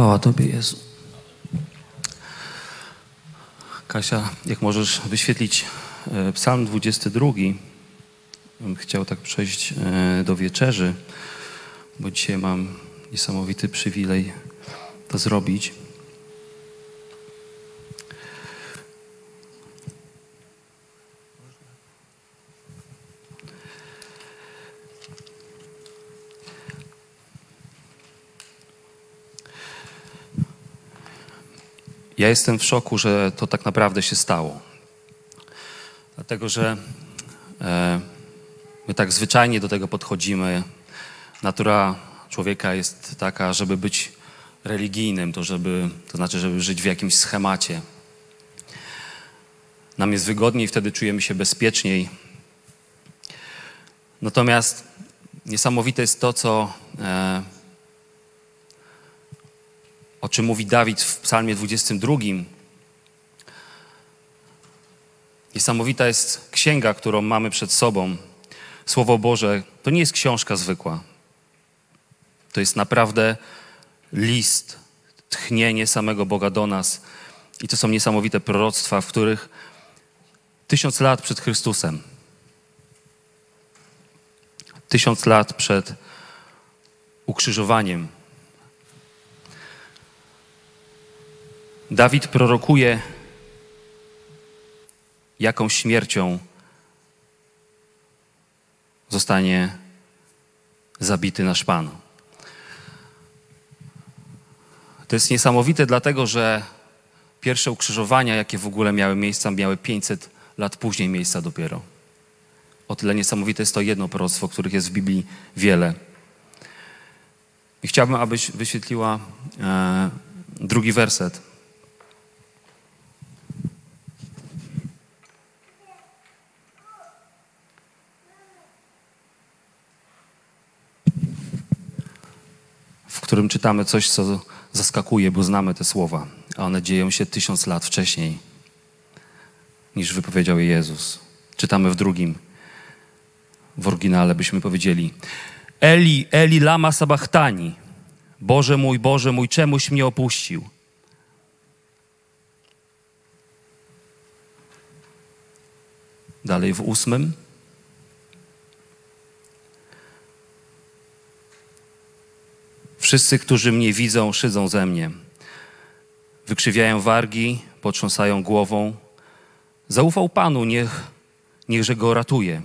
Chwała Tobie, Jezu. Kasia, jak możesz wyświetlić e, Psalm 22, bym chciał tak przejść e, do wieczerzy, bo dzisiaj mam niesamowity przywilej to zrobić. Ja jestem w szoku, że to tak naprawdę się stało. Dlatego, że e, my tak zwyczajnie do tego podchodzimy. Natura człowieka jest taka, żeby być religijnym, to, żeby, to znaczy, żeby żyć w jakimś schemacie. Nam jest wygodniej, wtedy czujemy się bezpieczniej. Natomiast niesamowite jest to, co e, o czym mówi Dawid w Psalmie 22. Niesamowita jest księga, którą mamy przed sobą. Słowo Boże to nie jest książka zwykła. To jest naprawdę list, tchnienie samego Boga do nas. I to są niesamowite proroctwa, w których tysiąc lat przed Chrystusem, tysiąc lat przed ukrzyżowaniem, Dawid prorokuje, jaką śmiercią zostanie zabity nasz Pan. To jest niesamowite, dlatego że pierwsze ukrzyżowania, jakie w ogóle miały miejsca, miały 500 lat później miejsca dopiero. O tyle niesamowite jest to jedno proroctwo, których jest w Biblii wiele. I chciałbym, abyś wyświetliła e, drugi werset. Którym czytamy coś, co zaskakuje, bo znamy te słowa, a one dzieją się tysiąc lat wcześniej, niż wypowiedział je Jezus. Czytamy w drugim, w oryginale byśmy powiedzieli Eli, Eli lama sabachtani, Boże mój, Boże mój, czemuś mnie opuścił? Dalej w ósmym. Wszyscy, którzy mnie widzą, szydzą ze mnie. Wykrzywiają wargi, potrząsają głową. Zaufał Panu, niech, niechże go ratuje.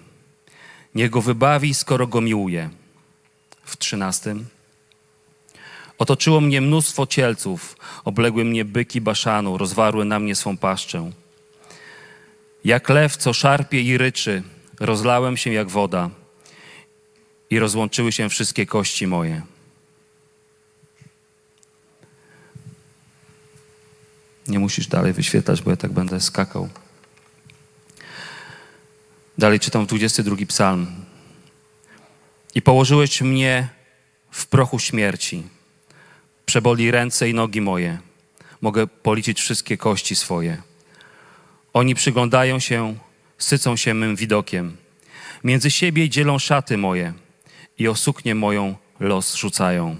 Niech go wybawi, skoro go miłuje. W trzynastym. Otoczyło mnie mnóstwo cielców, obległy mnie byki baszanu, rozwarły na mnie swą paszczę. Jak lew, co szarpie i ryczy, rozlałem się jak woda i rozłączyły się wszystkie kości moje. Nie musisz dalej wyświetlać, bo ja tak będę skakał. Dalej czytam 22 psalm. I położyłeś mnie w prochu śmierci. Przeboli ręce i nogi moje. Mogę policzyć wszystkie kości swoje. Oni przyglądają się, sycą się mym widokiem. Między siebie dzielą szaty moje i o suknię moją los rzucają.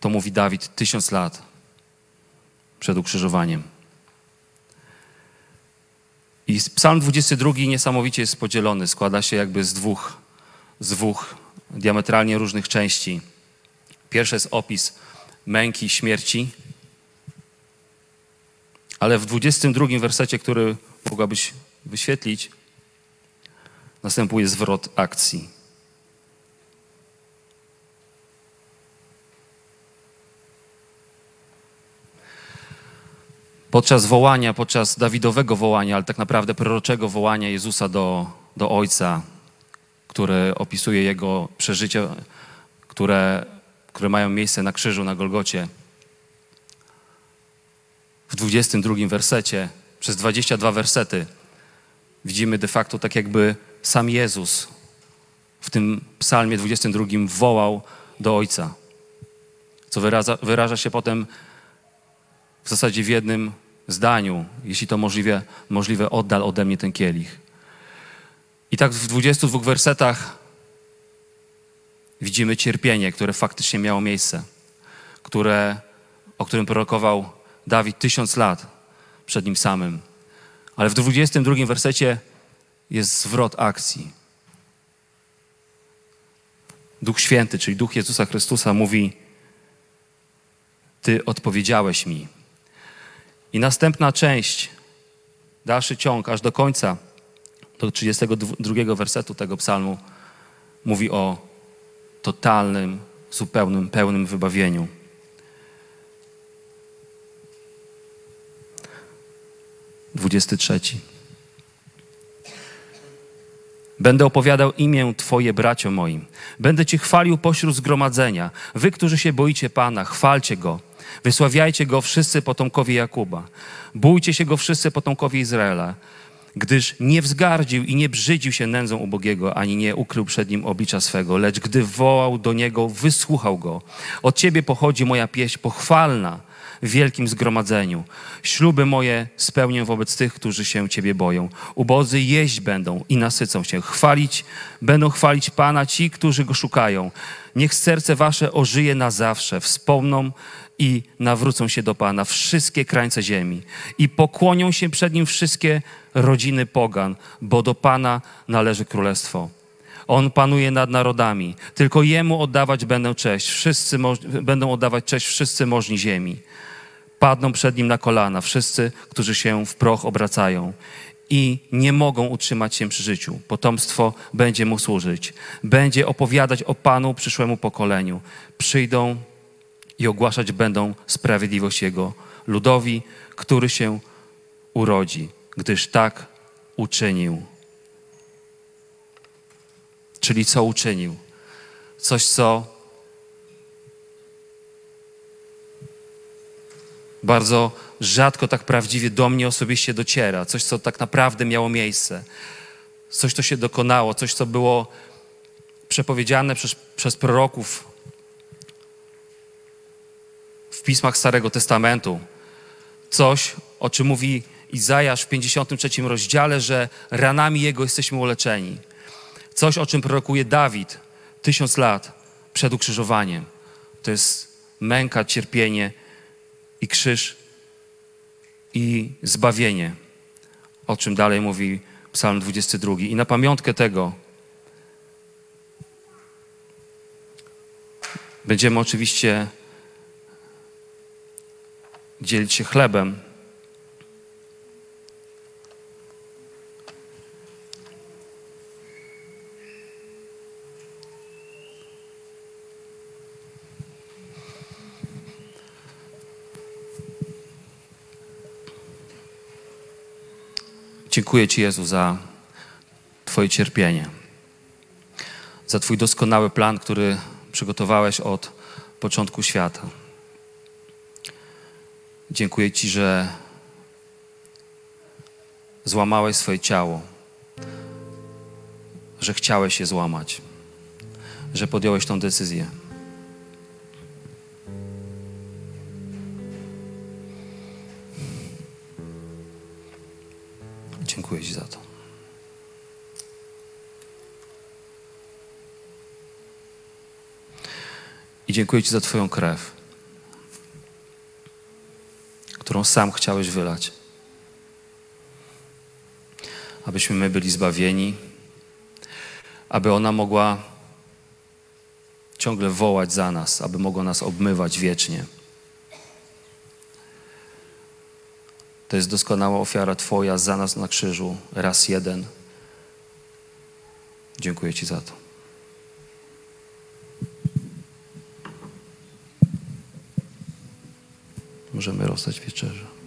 To mówi Dawid tysiąc lat przed ukrzyżowaniem. I Psalm 22 niesamowicie jest podzielony, składa się jakby z dwóch, z dwóch diametralnie różnych części. Pierwszy jest opis męki, śmierci, ale w 22 wersecie, który mogłabyś wyświetlić, następuje zwrot akcji. Podczas wołania, podczas Dawidowego wołania, ale tak naprawdę proroczego wołania Jezusa do, do Ojca, które opisuje Jego przeżycia, które, które mają miejsce na krzyżu, na Golgocie. W 22 wersecie, przez 22 wersety, widzimy de facto tak jakby sam Jezus w tym psalmie 22 wołał do Ojca, co wyraża, wyraża się potem w zasadzie w jednym zdaniu, jeśli to możliwe, możliwe, oddal ode mnie ten kielich. I tak w 22 wersetach widzimy cierpienie, które faktycznie miało miejsce, które, o którym prorokował Dawid tysiąc lat przed nim samym. Ale w 22 wersecie jest zwrot akcji. Duch Święty, czyli Duch Jezusa Chrystusa mówi: Ty odpowiedziałeś mi. I następna część, dalszy ciąg, aż do końca, do 32 wersetu tego psalmu, mówi o totalnym, zupełnym, pełnym wybawieniu. Dwudziesty trzeci. Będę opowiadał imię Twoje, bracio moim. Będę Cię chwalił pośród zgromadzenia. Wy, którzy się boicie Pana, chwalcie Go. Wysławiajcie Go wszyscy potomkowie Jakuba. Bójcie się Go wszyscy potomkowie Izraela gdyż nie wzgardził i nie brzydził się nędzą ubogiego, ani nie ukrył przed nim oblicza swego, lecz gdy wołał do niego, wysłuchał go. Od ciebie pochodzi moja pieśń pochwalna w wielkim zgromadzeniu. Śluby moje spełnię wobec tych, którzy się ciebie boją. Ubodzy jeść będą i nasycą się. Chwalić, będą chwalić Pana ci, którzy go szukają. Niech serce wasze ożyje na zawsze. Wspomną i nawrócą się do Pana wszystkie krańce ziemi i pokłonią się przed Nim wszystkie rodziny pogan, bo do Pana należy królestwo. On panuje nad narodami, tylko Jemu oddawać będą cześć, wszyscy będą oddawać cześć wszyscy możni ziemi. Padną przed Nim na kolana wszyscy, którzy się w proch obracają i nie mogą utrzymać się przy życiu. Potomstwo będzie Mu służyć. Będzie opowiadać o Panu przyszłemu pokoleniu. Przyjdą i ogłaszać będą sprawiedliwość Jego ludowi, który się urodzi, gdyż tak uczynił. Czyli co uczynił? Coś, co bardzo rzadko tak prawdziwie do mnie osobiście dociera. Coś, co tak naprawdę miało miejsce. Coś, co się dokonało, coś, co było przepowiedziane przez, przez proroków w pismach Starego Testamentu. Coś, o czym mówi Izajasz w 53 rozdziale, że ranami Jego jesteśmy uleczeni. Coś, o czym prorokuje Dawid tysiąc lat przed ukrzyżowaniem. To jest męka, cierpienie i krzyż i zbawienie, o czym dalej mówi Psalm 22. I na pamiątkę tego będziemy oczywiście dzielić się chlebem. Dziękuję Ci, Jezu, za Twoje cierpienie, za Twój doskonały plan, który przygotowałeś od początku świata. Dziękuję Ci, że złamałeś swoje ciało, że chciałeś je złamać, że podjąłeś tą decyzję. Dziękuję Ci za to. I dziękuję Ci za Twoją krew sam chciałeś wylać. Abyśmy my byli zbawieni, aby ona mogła ciągle wołać za nas, aby mogła nas obmywać wiecznie. To jest doskonała ofiara Twoja za nas na krzyżu, raz jeden. Dziękuję Ci za to. Możemy rozstać wieczerzę.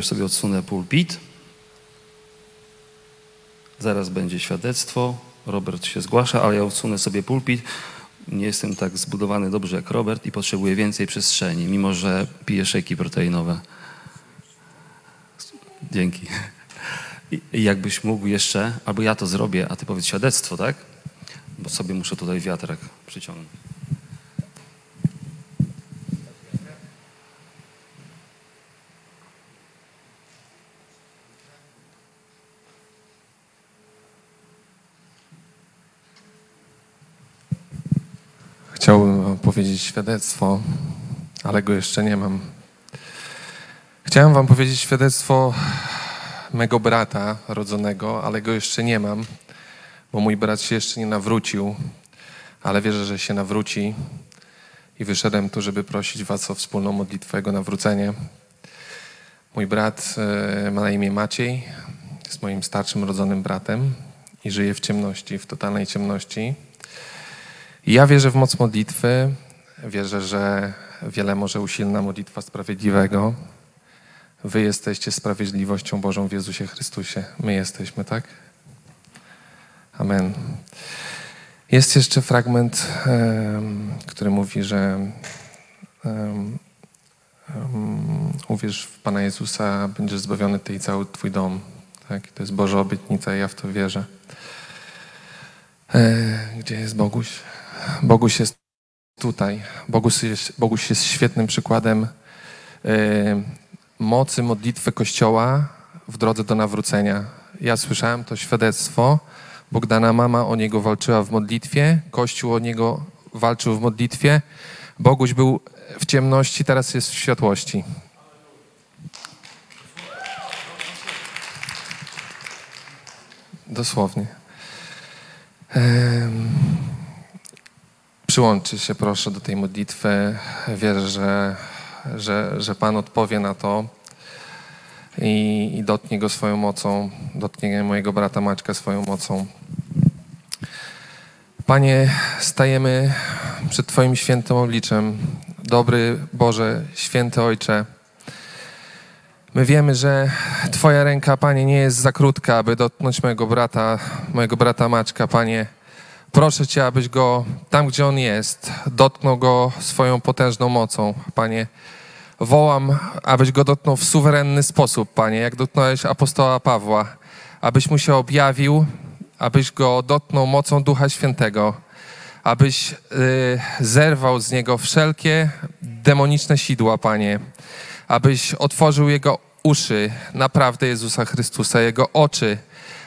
Najpierw sobie odsunę pulpit. Zaraz będzie świadectwo. Robert się zgłasza, ale ja odsunę sobie pulpit. nie jestem tak zbudowany dobrze jak Robert i potrzebuję więcej przestrzeni, mimo że piję szejki proteinowe. Dzięki. I jakbyś mógł jeszcze, albo ja to zrobię, a ty powiedz świadectwo, tak? Bo sobie muszę tutaj wiatrak przyciągnąć. Chciałbym powiedzieć świadectwo, ale go jeszcze nie mam. Chciałem wam powiedzieć świadectwo mego brata rodzonego, ale go jeszcze nie mam, bo mój brat się jeszcze nie nawrócił, ale wierzę, że się nawróci i wyszedłem tu, żeby prosić was o wspólną modlitwę jego nawrócenie. Mój brat e, ma na imię Maciej, jest moim starszym rodzonym bratem i żyje w ciemności, w totalnej ciemności. Ja wierzę w moc modlitwy. Wierzę, że wiele może usilna modlitwa sprawiedliwego. Wy jesteście sprawiedliwością Bożą w Jezusie Chrystusie. My jesteśmy, tak? Amen. Jest jeszcze fragment, który mówi, że uwierz w Pana Jezusa, będziesz zbawiony ty i cały Twój dom. Tak? To jest Boża obietnica, ja w to wierzę. E, Gdzie jest Boguś? Boguś jest tutaj. Boguś jest, Boguś jest świetnym przykładem e, mocy modlitwy Kościoła w drodze do nawrócenia. Ja słyszałem to świadectwo. Bogdana mama o niego walczyła w modlitwie, Kościół o niego walczył w modlitwie. Boguś był w ciemności, teraz jest w światłości. Dosłownie. Em, Przyłączy się proszę do tej modlitwy. Wierzę, że, że, że Pan odpowie na to i, i dotknie go swoją mocą, dotknie mojego brata Maćka swoją mocą. Panie, stajemy przed Twoim świętym obliczem. Dobry Boże, święty Ojcze. My wiemy, że Twoja ręka, Panie, nie jest za krótka, aby dotknąć mojego brata, mojego brata Maćka, Panie. Proszę Cię, abyś go tam, gdzie on jest, dotknął go swoją potężną mocą, Panie. Wołam, abyś go dotknął w suwerenny sposób, Panie, jak dotknąłeś apostoła Pawła, abyś mu się objawił, abyś go dotknął mocą Ducha Świętego, abyś y, zerwał z niego wszelkie demoniczne sidła, Panie, abyś otworzył jego uszy naprawdę Jezusa Chrystusa, jego oczy,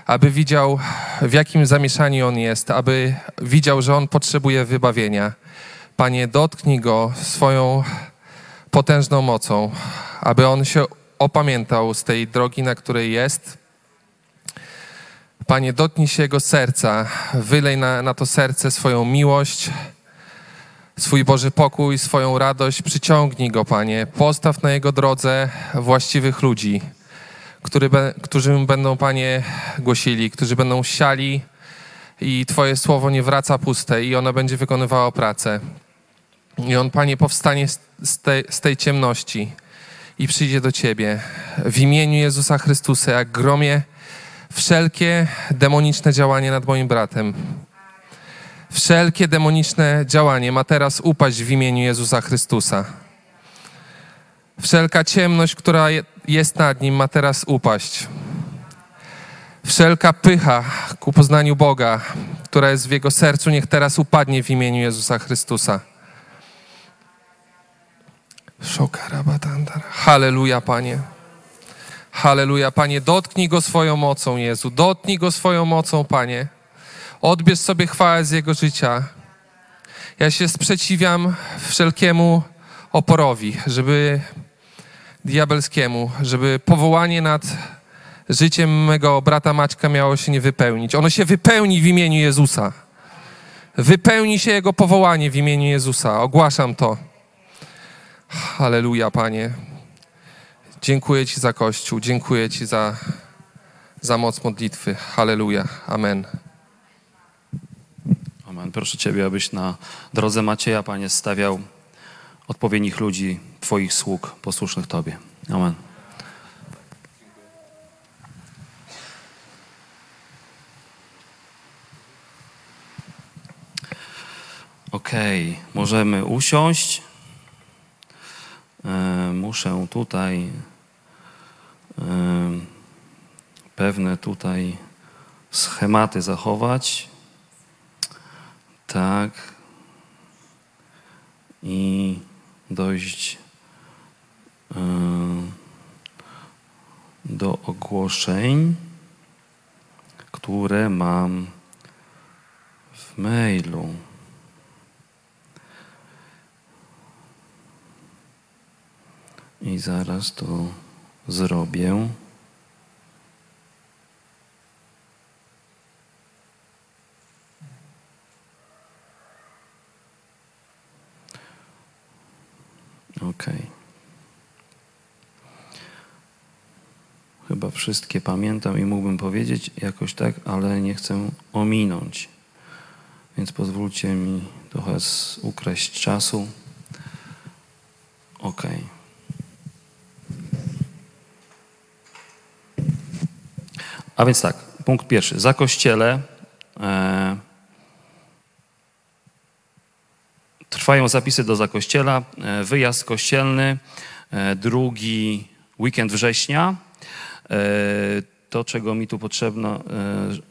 aby widział, w jakim zamieszaniu on jest, aby widział, że on potrzebuje wybawienia. Panie, dotknij go swoją potężną mocą, aby on się opamiętał z tej drogi, na której jest. Panie, dotknij się jego serca, wylej na, na to serce swoją miłość, swój Boży pokój, swoją radość, przyciągnij go, Panie. Postaw na jego drodze właściwych ludzi, który, którzy będą, Panie, głosili, którzy będą siali i Twoje słowo nie wraca puste i ono będzie wykonywało pracę. I on, Panie, powstanie z, tej, z tej ciemności i przyjdzie do Ciebie w imieniu Jezusa Chrystusa, jak gromie wszelkie demoniczne działanie nad moim bratem. Wszelkie demoniczne działanie ma teraz upaść w imieniu Jezusa Chrystusa. Wszelka ciemność, która je- jest nad nim, ma teraz upaść. Wszelka pycha ku poznaniu Boga, która jest w jego sercu, niech teraz upadnie w imieniu Jezusa Chrystusa. Halleluja, Panie. Halleluja, Panie. Dotknij go swoją mocą, Jezu. Dotknij go swoją mocą, Panie. Odbierz sobie chwałę z jego życia. Ja się sprzeciwiam wszelkiemu oporowi, żeby diabelskiemu, żeby powołanie nad życiem mego brata Maćka miało się nie wypełnić. Ono się wypełni w imieniu Jezusa. Wypełni się jego powołanie w imieniu Jezusa. Ogłaszam to. Halleluja, Panie. Dziękuję Ci za Kościół. Dziękuję Ci za, za moc modlitwy. Halleluja. Amen. Amen. Proszę Ciebie, abyś na drodze Macieja, Panie, stawiał odpowiednich ludzi, Twoich sług, posłusznych Tobie. Amen. Ok. Okej, możemy usiąść. E, muszę tutaj e, pewne tutaj schematy zachować. Tak. I dojść e, do ogłoszeń, które mam w mailu. I zaraz to zrobię. Ok. Chyba wszystkie pamiętam i mógłbym powiedzieć jakoś tak, ale nie chcę ominąć. Więc pozwólcie mi trochę ukraść czasu. Ok. A więc tak, punkt pierwszy. Za kościele e, trwają zapisy do zakościela. E, wyjazd kościelny, e, drugi weekend września. E, to, czego mi tu potrzebno,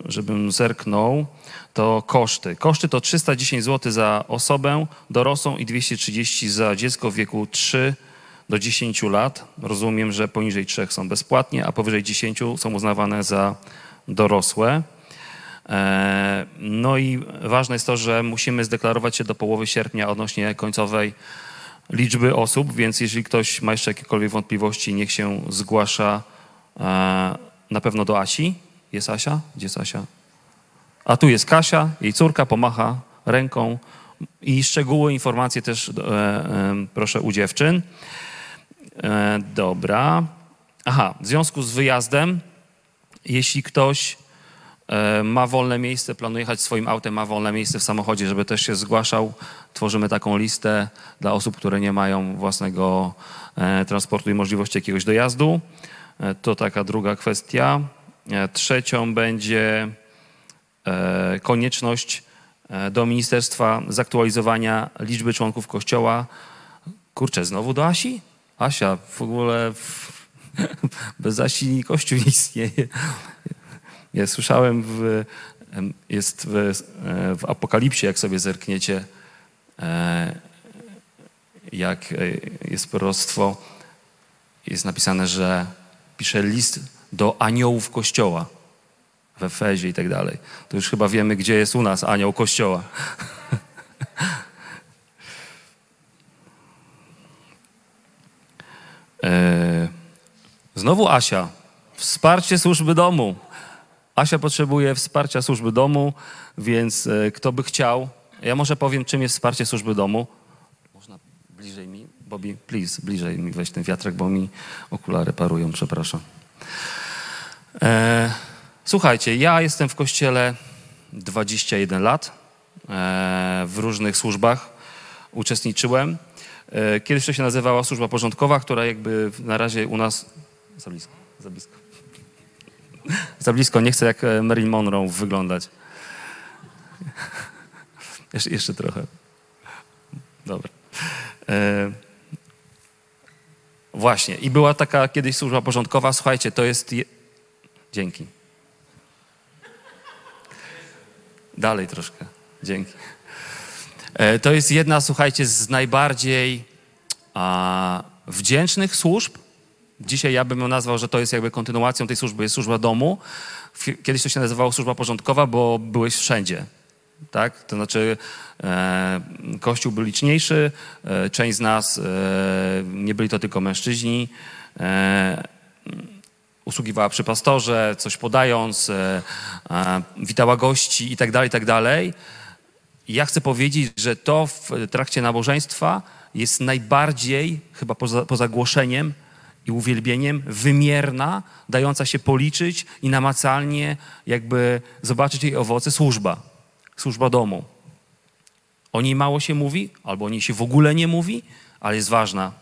żebym zerknął, to koszty. Koszty to 310 zł za osobę dorosłą i 230 za dziecko w wieku 3 do 10 lat. Rozumiem, że poniżej 3 są bezpłatnie, a powyżej 10 są uznawane za dorosłe. E, No i ważne jest to, że musimy zdeklarować się do połowy sierpnia odnośnie końcowej liczby osób, więc jeżeli ktoś ma jeszcze jakiekolwiek wątpliwości, niech się zgłasza e, na pewno do Asi. Jest Asia? Gdzie jest Asia? A tu jest Kasia, jej córka, pomacha ręką. I szczegóły, informacje też e, proszę u dziewczyn. Dobra. Aha, w związku z wyjazdem, jeśli ktoś ma wolne miejsce, planuje jechać swoim autem, ma wolne miejsce w samochodzie, żeby też się zgłaszał, tworzymy taką listę dla osób, które nie mają własnego e, transportu i możliwości jakiegoś dojazdu. E, To taka druga kwestia. E, Trzecią będzie e, konieczność e, do ministerstwa zaktualizowania liczby członków kościoła. Kurczę, znowu do Asi? Asia, w ogóle w, bez Asi kościół nie istnieje. Ja słyszałem, w, jest w, e, w Apokalipsie, jak sobie zerkniecie, e, jak e, jest proroctwo, jest napisane, że pisze list do aniołów kościoła w Efezie i tak dalej. To już chyba wiemy, gdzie jest u nas anioł kościoła. Znowu Asia. Wsparcie służby domu. Asia potrzebuje wsparcia służby domu, więc e, kto by chciał, ja może powiem, czym jest wsparcie służby domu. Można bliżej mi? Bobby, please, bliżej mi weź ten wiatrak, bo mi okulary parują, przepraszam. E, słuchajcie, ja jestem w kościele 21 lat. E, w różnych służbach uczestniczyłem. E, kiedyś to się nazywała służba porządkowa, która jakby na razie u nas... Za blisko, za blisko. Za blisko, nie chcę jak e, Marilyn Monroe wyglądać. Jeszcze, jeszcze trochę. Dobra. E, właśnie. I była taka kiedyś służba porządkowa. Słuchajcie, to jest... Je... Dzięki. Dalej troszkę. Dzięki. E, To jest jedna, słuchajcie, z najbardziej a, wdzięcznych służb. Dzisiaj ja bym ją nazwał, że to jest jakby kontynuacją tej służby, jest służba domu. Kiedyś to się nazywało służba porządkowa, bo byłeś wszędzie. Tak? To znaczy e, kościół był liczniejszy, e, część z nas e, nie byli to tylko mężczyźni. E, usługiwała przy pastorze, coś podając, e, witała gości i tak dalej, i tak dalej. Ja chcę powiedzieć, że to w trakcie nabożeństwa jest najbardziej, chyba poza, poza głoszeniem i uwielbieniem, wymierna, dająca się policzyć i namacalnie jakby zobaczyć jej owoce służba. Służba domu. O niej mało się mówi, albo o niej się w ogóle nie mówi, ale jest ważna.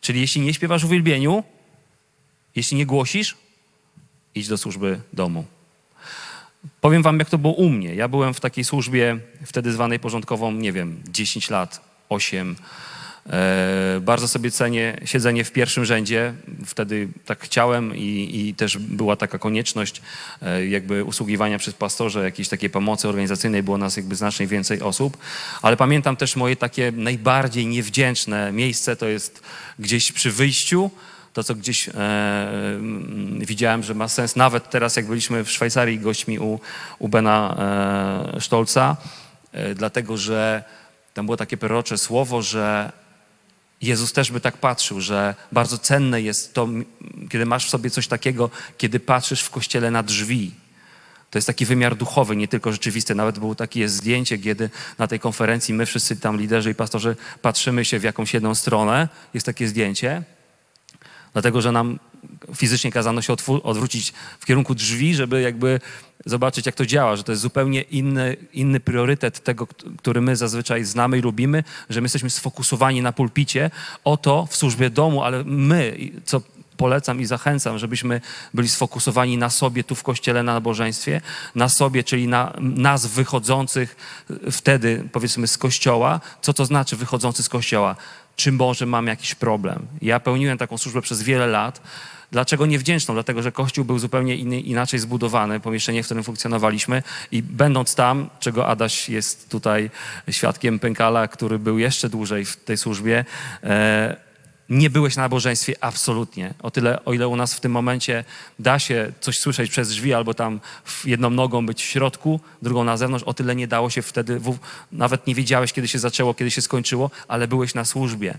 Czyli jeśli nie śpiewasz uwielbieniu, jeśli nie głosisz, idź do służby domu. Powiem wam, jak to było u mnie. Ja byłem w takiej służbie, wtedy zwanej porządkową, nie wiem, 10 lat, 8. E, bardzo sobie cenię siedzenie w pierwszym rzędzie. Wtedy tak chciałem i, i też była taka konieczność e, jakby usługiwania przez pastorze, jakiejś takiej pomocy organizacyjnej. Było nas jakby znacznie więcej osób. Ale pamiętam też moje takie najbardziej niewdzięczne miejsce, to jest gdzieś przy wyjściu to, co gdzieś e, mm, widziałem, że ma sens, nawet teraz, jak byliśmy w Szwajcarii gośćmi u, u Bena e, Stolca, e, dlatego że tam było takie prorocze słowo, że Jezus też by tak patrzył, że bardzo cenne jest to, kiedy masz w sobie coś takiego, kiedy patrzysz w kościele na drzwi. To jest taki wymiar duchowy, nie tylko rzeczywisty. Nawet było takie jest zdjęcie, kiedy na tej konferencji my wszyscy tam liderzy i pastorzy patrzymy się w jakąś jedną stronę. Jest takie zdjęcie dlatego że nam fizycznie kazano się odwrócić w kierunku drzwi, żeby jakby zobaczyć, jak to działa, że to jest zupełnie inny, inny priorytet tego, który my zazwyczaj znamy i lubimy, że my jesteśmy sfokusowani na pulpicie, o to w służbie domu, ale my, co polecam i zachęcam, żebyśmy byli sfokusowani na sobie tu w kościele, na nabożeństwie, na sobie, czyli na nas wychodzących wtedy, powiedzmy, z kościoła. Co to znaczy wychodzący z kościoła? Czy może mam jakiś problem? Ja pełniłem taką służbę przez wiele lat. Dlaczego niewdzięczną? Dlatego, że kościół był zupełnie inny, inaczej zbudowany, pomieszczenie, w którym funkcjonowaliśmy i będąc tam, czego Adaś jest tutaj świadkiem Pękala, który był jeszcze dłużej w tej służbie, e, nie byłeś na nabożeństwie absolutnie. O tyle, o ile u nas w tym momencie da się coś słyszeć przez drzwi albo tam jedną nogą być w środku, drugą na zewnątrz, o tyle nie dało się wtedy, nawet nie wiedziałeś, kiedy się zaczęło, kiedy się skończyło, ale byłeś na służbie.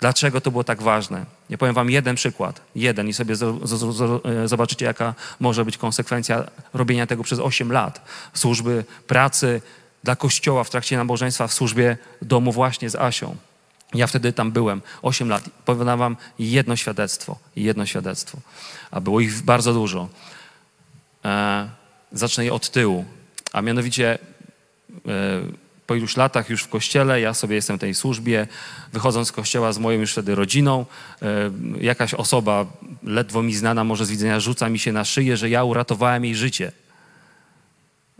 Dlaczego to było tak ważne? Ja powiem wam jeden przykład, jeden i sobie zo- zo- e, zobaczycie, jaka może być konsekwencja robienia tego przez 8 lat. Służby, pracy dla Kościoła w trakcie nabożeństwa, w służbie domu właśnie z Asią. Ja wtedy tam byłem 8 lat. Powiem wam jedno świadectwo, jedno świadectwo, a było ich bardzo dużo. E, zacznę je od tyłu, a mianowicie e, po iluś latach już w kościele, ja sobie jestem w tej służbie, wychodząc z kościoła z moją już wtedy rodziną, e, jakaś osoba ledwo mi znana, może z widzenia, rzuca mi się na szyję, że ja uratowałem jej życie.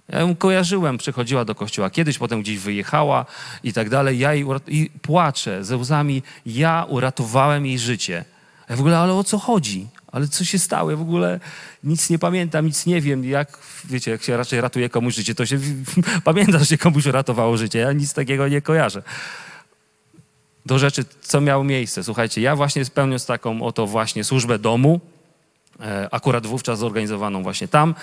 Ja ją kojarzyłem, przychodziła do kościoła kiedyś, potem gdzieś wyjechała i tak dalej. Ja jej i płaczę ze łzami, ja uratowałem jej życie. Ja w ogóle, ale o co chodzi? Ale co się stało? Ja w ogóle nic nie pamiętam, nic nie wiem. Jak, wiecie, jak się raczej ratuje komuś życie, to się pamięta, że się komuś uratowało życie. Ja nic takiego nie kojarzę. Do rzeczy, co miało miejsce. Słuchajcie, ja właśnie spełniąc taką oto właśnie służbę domu, akurat wówczas zorganizowaną właśnie tam.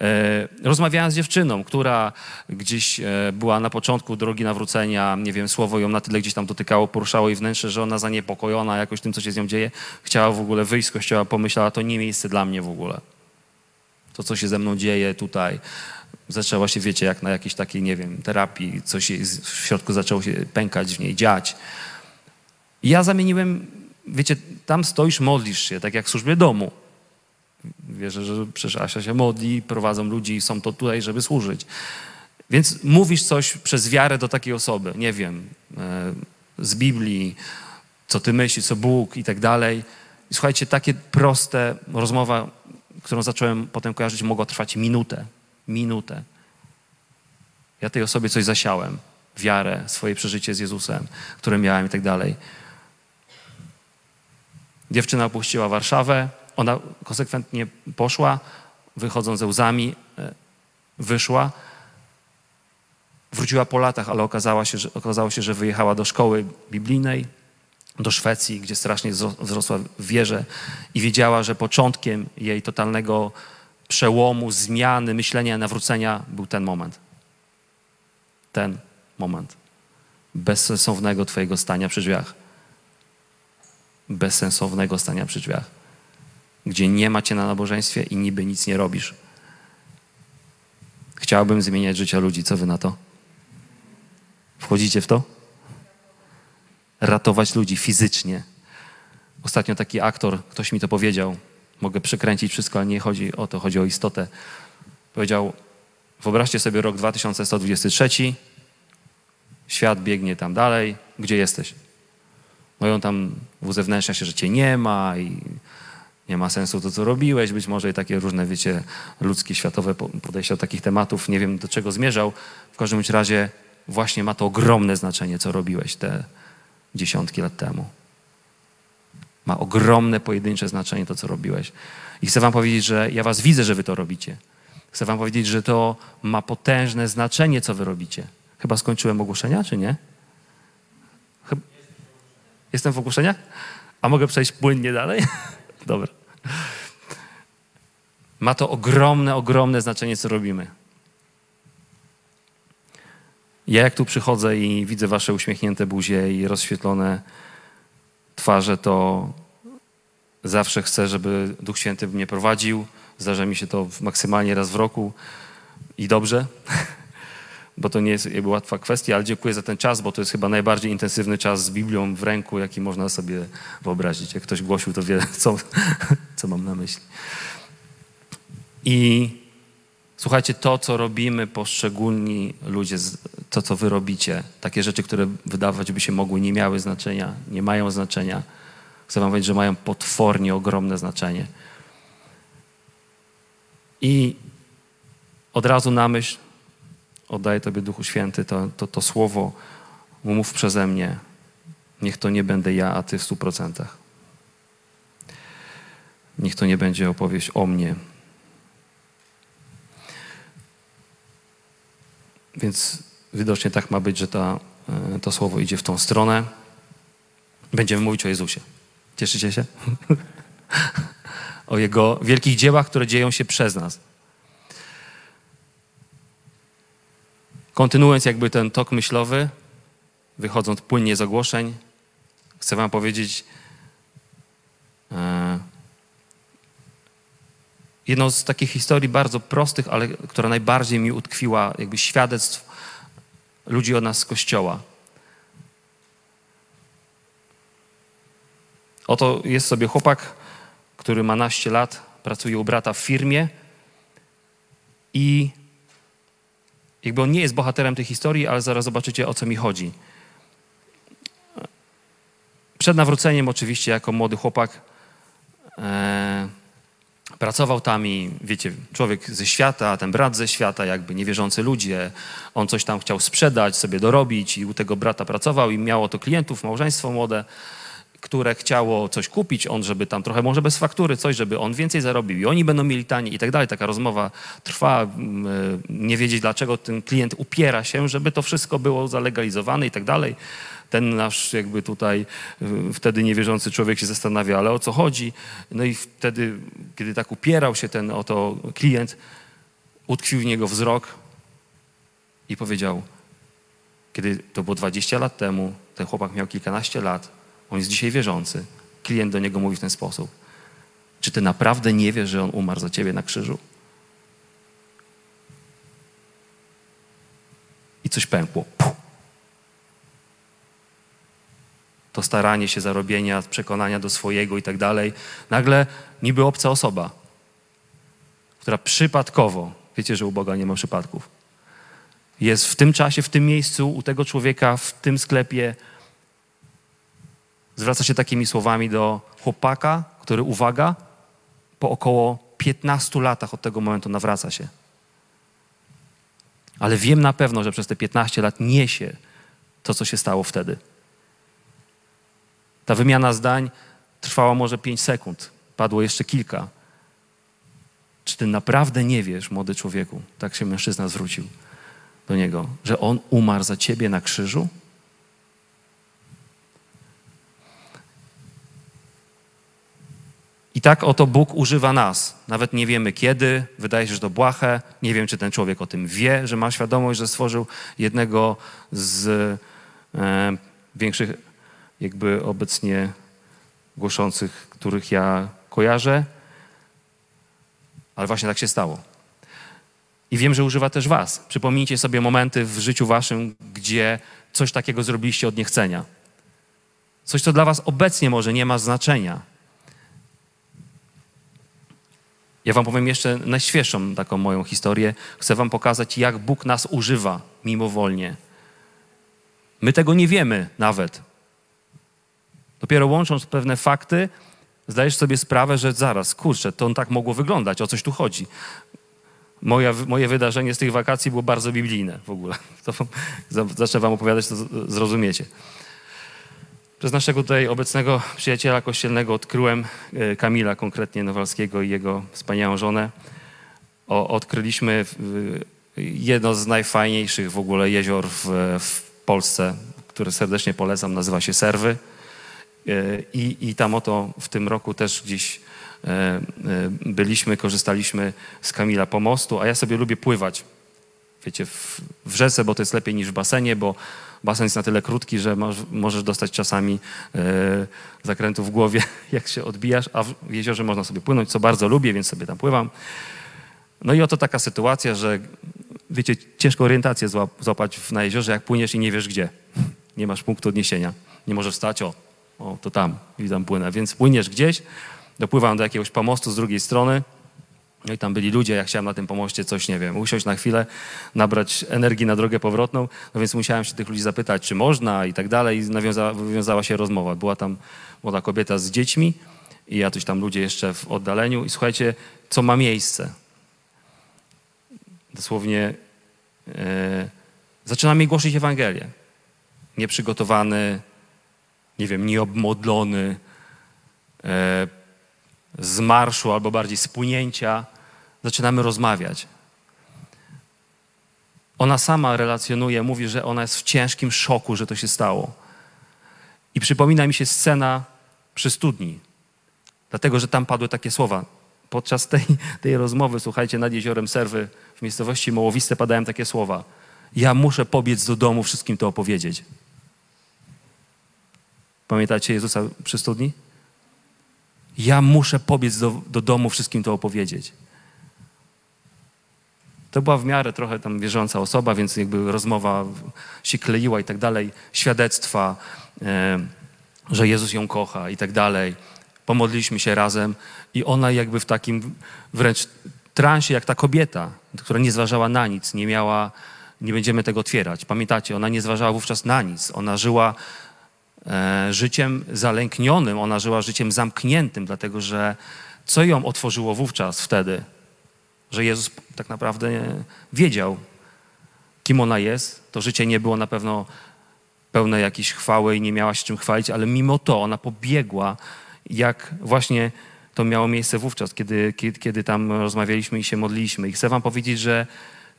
E, Rozmawiałem z dziewczyną, która gdzieś e, była na początku drogi nawrócenia, nie wiem, słowo ją na tyle gdzieś tam dotykało, poruszało jej wnętrze, że ona zaniepokojona jakoś tym, co się z nią dzieje, chciała w ogóle wyjść z kościoła, pomyślała, to nie miejsce dla mnie w ogóle. To, co się ze mną dzieje tutaj, zaczęła się, wiecie, jak na jakiejś takiej, nie wiem, terapii, coś w środku zaczęło się pękać w niej, dziać. I ja zamieniłem, wiecie, tam stoisz, modlisz się, tak jak w służbie domu. Wierzę, że przecież Asia się modli, prowadzą ludzi i są to tutaj, żeby służyć. Więc mówisz coś przez wiarę do takiej osoby, nie wiem, e, z Biblii, co ty myślisz, co Bóg i tak dalej. I słuchajcie, takie proste rozmowa, którą zacząłem potem kojarzyć, mogła trwać minutę. Minutę. Ja tej osobie coś zasiałem. Wiarę, swoje przeżycie z Jezusem, które miałem i tak dalej. Dziewczyna opuściła Warszawę, ona konsekwentnie poszła, wychodząc ze łzami, e, wyszła. Wróciła po latach, ale okazało się, że, okazało się, że wyjechała do szkoły biblijnej, do Szwecji, gdzie strasznie wzro- wzrosła w wierze i wiedziała, że początkiem jej totalnego przełomu, zmiany, myślenia, nawrócenia był ten moment. Ten moment. Bezsensownego Twojego stania przy drzwiach. Bezsensownego stania przy drzwiach. Gdzie nie ma Cię na nabożeństwie i niby nic nie robisz. Chciałbym zmieniać życie ludzi. Co Wy na to? Wchodzicie w to? Ratować ludzi fizycznie. Ostatnio taki aktor, ktoś mi to powiedział, mogę przekręcić wszystko, ale nie chodzi o to, chodzi o istotę. Powiedział, wyobraźcie sobie rok 2123, świat biegnie tam dalej, gdzie jesteś? No i on tam uzewnętrznia się, że cię nie ma i Nie ma sensu to, co robiłeś, być może i takie różne, wiecie, ludzkie, światowe po- podejścia do takich tematów. Nie wiem, do czego zmierzał. W każdym razie właśnie ma to ogromne znaczenie, co robiłeś te dziesiątki lat temu. Ma ogromne, pojedyncze znaczenie to, co robiłeś. I chcę wam powiedzieć, że ja was widzę, że wy to robicie. Chcę wam powiedzieć, że to ma potężne znaczenie, co wy robicie. Chyba skończyłem ogłoszenia, czy nie? Chyb- Jestem w ogłoszeniach? A mogę przejść płynnie dalej? Dobra. Ma to ogromne, ogromne znaczenie, co robimy. Ja jak tu przychodzę i widzę wasze uśmiechnięte buzie i rozświetlone twarze, to zawsze chcę, żeby Duch Święty mnie prowadził. Zdarza mi się to maksymalnie raz w roku i dobrze, bo to nie jest jakby łatwa kwestia, ale dziękuję za ten czas, bo to jest chyba najbardziej intensywny czas z Biblią w ręku, jaki można sobie wyobrazić. Jak ktoś głosił, to wie, co, co mam na myśli. I słuchajcie, to, co robimy poszczególni ludzie, to, co wy robicie, takie rzeczy, które wydawać by się mogły, nie miały znaczenia, nie mają znaczenia. Chcę wam powiedzieć, że mają potwornie ogromne znaczenie. I od razu na myśl oddaję Tobie Duchu Święty to, to, to słowo, mów przeze mnie. Niech to nie będę ja, a Ty w stu procentach. Niech to nie będzie opowieść o mnie. Więc widocznie tak ma być, że ta, e, to słowo idzie w tą stronę. Będziemy mówić o Jezusie. Cieszycie się? o Jego wielkich dziełach, które dzieją się przez nas. Kontynuując jakby ten tok myślowy, wychodząc płynnie z ogłoszeń, chcę wam powiedzieć e, jedną z takich historii bardzo prostych, ale która najbardziej mi utkwiła, jakby świadectw ludzi od nas z Kościoła. Oto jest sobie chłopak, który ma naście lat, pracuje u brata w firmie i jakby on nie jest bohaterem tej historii, ale zaraz zobaczycie o co mi chodzi. Przed nawróceniem oczywiście jako młody chłopak e, pracował tam i wiecie, człowiek ze świata, ten brat ze świata, jakby niewierzący ludzie, on coś tam chciał sprzedać, sobie dorobić i u tego brata pracował i miało to klientów, małżeństwo młode, które chciało coś kupić, on żeby tam trochę może bez faktury, coś, żeby on więcej zarobił i oni będą mieli taniej i tak dalej. Taka rozmowa trwa, mm, e, nie wiedzieć dlaczego ten klient upiera się, żeby to wszystko było zalegalizowane i tak dalej. Ten nasz jakby tutaj y, wtedy niewierzący człowiek się zastanawia, ale o co chodzi? No i wtedy, kiedy tak upierał się ten oto klient, utkwił w niego wzrok i powiedział, kiedy to było 20 lat temu, ten chłopak miał kilkanaście lat, on jest dzisiaj wierzący. Klient do niego mówi w ten sposób. Czy ty naprawdę nie wiesz, że on umarł za ciebie na krzyżu? I coś pękło. Puh. To staranie się zarobienia, przekonania do swojego i tak dalej. Nagle niby obca osoba, która przypadkowo, wiecie, że u Boga nie ma przypadków, jest w tym czasie, w tym miejscu, u tego człowieka, w tym sklepie, zwraca się takimi słowami do chłopaka, który, uwaga, po około 15 latach od tego momentu nawraca się. Ale wiem na pewno, że przez te 15 lat niesie to, co się stało wtedy. Ta wymiana zdań trwała może 5 sekund, padło jeszcze kilka. Czy ty naprawdę nie wiesz, młody człowieku, tak się mężczyzna zwrócił do niego, że on umarł za ciebie na krzyżu? I tak oto Bóg używa nas. Nawet nie wiemy kiedy, wydaje się, że to błahe. Nie wiem, czy ten człowiek o tym wie, że ma świadomość, że stworzył jednego z e, większych, jakby obecnie głoszących, których ja kojarzę. Ale właśnie tak się stało. I wiem, że używa też Was. Przypomnijcie sobie momenty w życiu Waszym, gdzie coś takiego zrobiliście od niechcenia. Coś, co dla Was obecnie może nie ma znaczenia Ja wam powiem jeszcze najświeższą taką moją historię. Chcę wam pokazać, jak Bóg nas używa mimowolnie. My tego nie wiemy nawet. Dopiero łącząc pewne fakty, zdajesz sobie sprawę, że zaraz, kurczę, to tak mogło wyglądać, o coś tu chodzi. Moja, moje wydarzenie z tych wakacji było bardzo biblijne w ogóle. To za- zacznę wam opowiadać, to zrozumiecie. Przez naszego tutaj obecnego przyjaciela kościelnego odkryłem e, Kamila, konkretnie Nowalskiego i jego wspaniałą żonę. O, odkryliśmy jedno z najfajniejszych w ogóle jezior w, w Polsce, które serdecznie polecam, nazywa się Serwy. E, I, I tam oto w tym roku też gdzieś e, byliśmy, korzystaliśmy z Kamila pomostu, a ja sobie lubię pływać. Wiecie, w, w rzece, bo to jest lepiej niż w basenie, bo basen jest na tyle krótki, że moż, możesz dostać czasami e, zakrętu w głowie, jak się odbijasz, a w jeziorze można sobie płynąć, co bardzo lubię, więc sobie tam pływam. No i oto taka sytuacja, że wiecie, ciężko orientację złap, złapać na jeziorze, jak płyniesz i nie wiesz gdzie. Nie masz punktu odniesienia. Nie możesz stać, o, o to tam i tam płynę. Więc płyniesz gdzieś, dopływam do jakiegoś pomostu z drugiej strony, no i tam byli ludzie, ja chciałem na tym pomoście coś, nie wiem, usiąść na chwilę, nabrać energii na drogę powrotną, no więc musiałem się tych ludzi zapytać, czy można i tak dalej. I nawiązała, wywiązała się rozmowa. Była tam młoda kobieta z dziećmi i jacyś tam ludzie jeszcze w oddaleniu. I słuchajcie, co ma miejsce. Dosłownie e, zaczynam jej głosić Ewangelię. Nieprzygotowany, nie wiem, nieobmodlony, e, z marszu albo bardziej z płynięcia, zaczynamy rozmawiać. Ona sama relacjonuje, mówi, że ona jest w ciężkim szoku, że to się stało. I przypomina mi się scena przy studni, dlatego że tam padły takie słowa. Podczas tej, tej rozmowy, słuchajcie, nad jeziorem Serwy w miejscowości Mołowiste padają takie słowa. Ja muszę pobiec do domu, wszystkim to opowiedzieć. Pamiętacie Jezusa przy studni? Ja muszę pobiec do, do domu, wszystkim to opowiedzieć. To była w miarę trochę tam wierząca osoba, więc jakby rozmowa się kleiła i tak dalej. Świadectwa, e, że Jezus ją kocha i tak dalej. Pomodliliśmy się razem i ona jakby w takim wręcz transie jak ta kobieta, która nie zważała na nic, nie miała, nie będziemy tego otwierać. Pamiętacie, ona nie zważała wówczas na nic. Ona żyła życiem zalęknionym, ona żyła życiem zamkniętym, dlatego że co ją otworzyło wówczas wtedy? Że Jezus tak naprawdę wiedział, kim ona jest. To życie nie było na pewno pełne jakiejś chwały i nie miała się czym chwalić, ale mimo to ona pobiegła, jak właśnie to miało miejsce wówczas, kiedy, kiedy, kiedy tam rozmawialiśmy i się modliliśmy. I chcę wam powiedzieć, że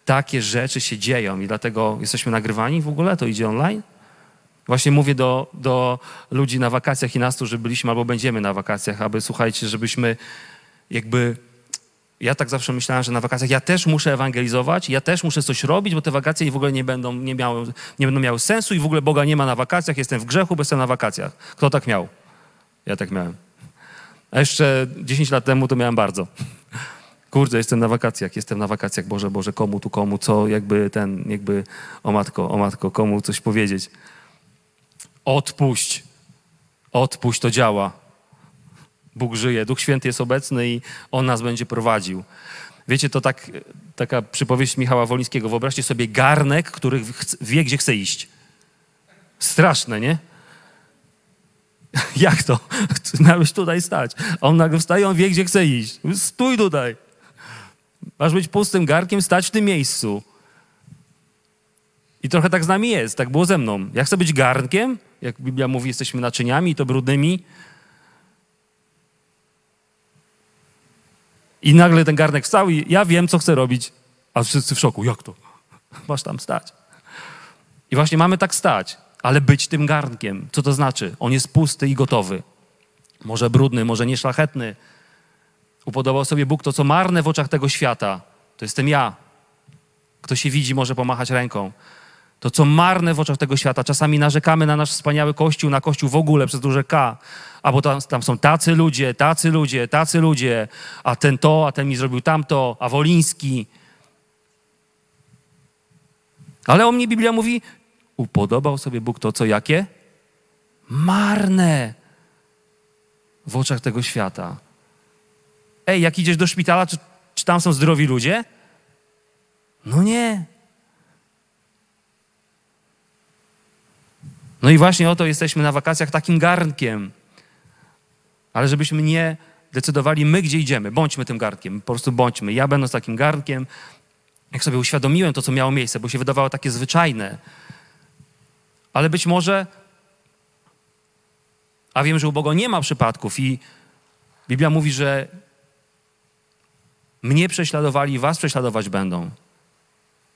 takie rzeczy się dzieją i dlatego jesteśmy nagrywani w ogóle, to idzie online. Właśnie mówię do, do ludzi na wakacjach i nas tu, że byliśmy albo będziemy na wakacjach, aby słuchajcie, żebyśmy jakby. Ja tak zawsze myślałem, że na wakacjach ja też muszę ewangelizować, ja też muszę coś robić, bo te wakacje w ogóle nie będą, nie, miały, nie będą miały sensu i w ogóle Boga nie ma na wakacjach, jestem w grzechu, bo jestem na wakacjach. Kto tak miał? Ja tak miałem. A jeszcze 10 lat temu to miałem bardzo. Kurde, jestem na wakacjach, jestem na wakacjach, Boże, Boże, komu tu, komu, co, jakby ten, jakby, o matko, o matko, komu coś powiedzieć. Odpuść. Odpuść, to działa. Bóg żyje, Duch Święty jest obecny i On nas będzie prowadził. Wiecie, to tak, taka przypowieść Michała Wolińskiego. Wyobraźcie sobie garnek, który wie, gdzie chce iść. Straszne, nie? Jak to? Miałeś tutaj stać. On nagle wstaje, on wie, gdzie chce iść. Stój tutaj. Masz być pustym garnkiem, stać w tym miejscu. I trochę tak z nami jest, tak było ze mną. Ja chcę być garnkiem, jak Biblia mówi, jesteśmy naczyniami to brudnymi. I nagle ten garnek wstał i ja wiem, co chcę robić. A wszyscy w szoku, jak to? Masz tam stać. I właśnie mamy tak stać, ale być tym garnkiem. Co to znaczy? On jest pusty i gotowy. Może brudny, może nieszlachetny. Upodobał sobie Bóg to, co marne w oczach tego świata. To jestem ja. Kto się widzi, może pomachać ręką. To, co marne w oczach tego świata. Czasami narzekamy na nasz wspaniały Kościół, na Kościół w ogóle przez duże K. A bo tam, tam są tacy ludzie, tacy ludzie, tacy ludzie. A ten to, a ten mi zrobił tamto, a Woliński. Ale o mnie Biblia mówi, upodobał sobie Bóg to, co jakie? Marne w oczach tego świata. Ej, jak idziesz do szpitala, czy, czy tam są zdrowi ludzie? No nie. No i właśnie oto jesteśmy na wakacjach takim garnkiem. ale żebyśmy nie decydowali my, gdzie idziemy. Bądźmy tym garnkiem, po prostu bądźmy. Ja będąc takim garnkiem, jak sobie uświadomiłem to, co miało miejsce, bo się wydawało takie zwyczajne, ale być może, a wiem, że u Boga nie ma przypadków i Biblia mówi, że mnie prześladowali, was prześladować będą.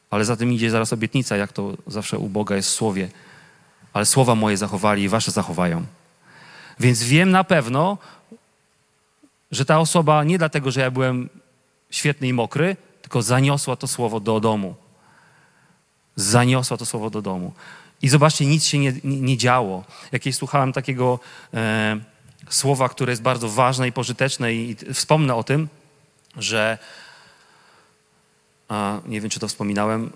Ale za tym idzie zaraz obietnica, jak to zawsze u Boga jest w słowie. Ale słowa moje zachowali i wasze zachowają. Więc wiem na pewno, że ta osoba nie dlatego, że ja byłem świetny i mokry, tylko zaniosła to słowo do domu. Zaniosła to słowo do domu. I zobaczcie, nic się nie, nie, nie działo. Jakieś słuchałem takiego e, słowa, które jest bardzo ważne i pożyteczne, i, i wspomnę o tym, że a, nie wiem, czy to wspominałem,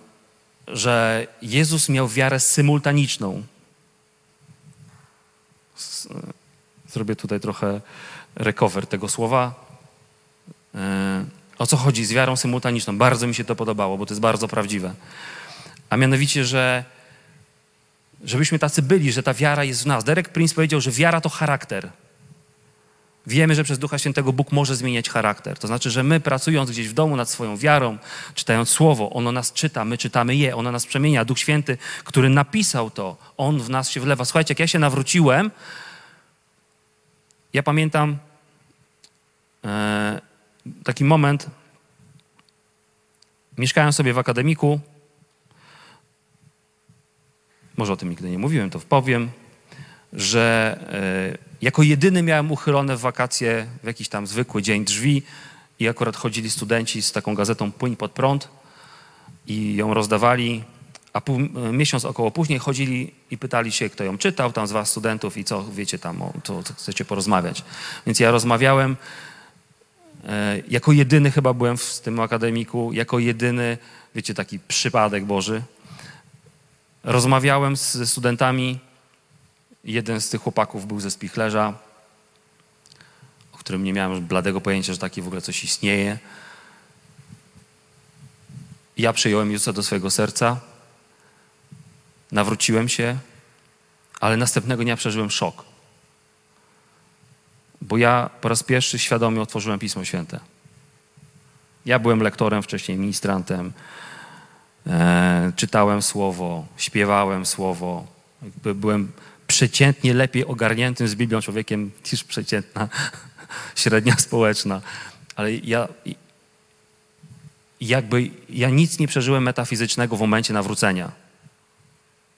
że Jezus miał wiarę symultaniczną. S- Zrobię tutaj trochę recover tego słowa. E, O co chodzi z wiarą symultaniczną? Bardzo mi się to podobało, bo to jest bardzo prawdziwe. A mianowicie, że żebyśmy tacy byli, że ta wiara jest w nas. Derek Prince powiedział, że wiara to charakter. Wiemy, że przez Ducha Świętego Bóg może zmieniać charakter. To znaczy, że my pracując gdzieś w domu nad swoją wiarą, czytając Słowo, ono nas czyta, my czytamy je, ono nas przemienia. Duch Święty, który napisał to, On w nas się wlewa. Słuchajcie, jak ja się nawróciłem, ja pamiętam e, taki moment, mieszkałem sobie w akademiku, może o tym nigdy nie mówiłem, to powiem, że e, jako jedyny miałem uchylone w wakacje w jakiś tam zwykły dzień drzwi i akurat chodzili studenci z taką gazetą Płyń pod prąd i ją rozdawali, a pół, e, miesiąc około później chodzili i pytali się, kto ją czytał, tam z was studentów i co wiecie tam, o, to, co chcecie porozmawiać. Więc ja rozmawiałem, e, jako jedyny chyba byłem w tym akademiku, jako jedyny, wiecie, taki przypadek Boży. Rozmawiałem z studentami, jeden z tych chłopaków był ze Spichlerza, o którym nie miałem bladego pojęcia, że taki w ogóle coś istnieje. Ja przyjąłem Jezusa do swojego serca, nawróciłem się, ale następnego dnia przeżyłem szok. Bo ja po raz pierwszy świadomie otworzyłem Pismo Święte. Ja byłem lektorem, wcześniej ministrantem, e, czytałem słowo, śpiewałem słowo. Jakby byłem przeciętnie lepiej ogarniętym z Biblią człowiekiem niż przeciętna średnia społeczna. Ale ja jakby ja nic nie przeżyłem metafizycznego w momencie nawrócenia.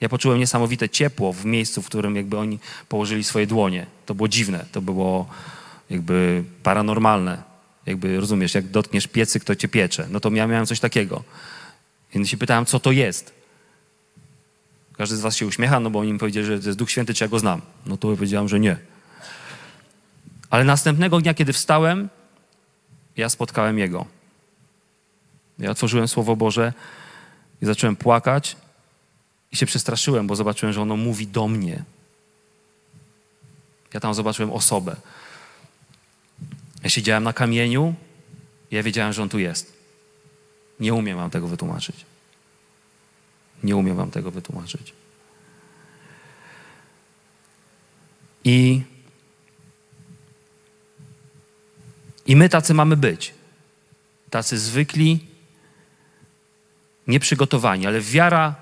Ja poczułem niesamowite ciepło w miejscu, w którym jakby oni położyli swoje dłonie. To było dziwne, to było jakby paranormalne. Jakby rozumiesz, jak dotkniesz piecy, kto cię piecze. No to ja miałem coś takiego. Więc się pytałem, co to jest. Każdy z was się uśmiecha, no bo oni mi powiedzieli, że to jest Duch Święty, czy ja go znam. No to powiedziałem, że nie. Ale następnego dnia, kiedy wstałem, ja spotkałem Jego. Ja otworzyłem Słowo Boże i zacząłem płakać i się przestraszyłem, bo zobaczyłem, że ono mówi do mnie. Ja tam zobaczyłem osobę. Ja siedziałem na kamieniu ja wiedziałem, że on tu jest. Nie umiem wam tego wytłumaczyć. Nie umiem wam tego wytłumaczyć. I, I my tacy mamy być. Tacy zwykli, nieprzygotowani, ale wiara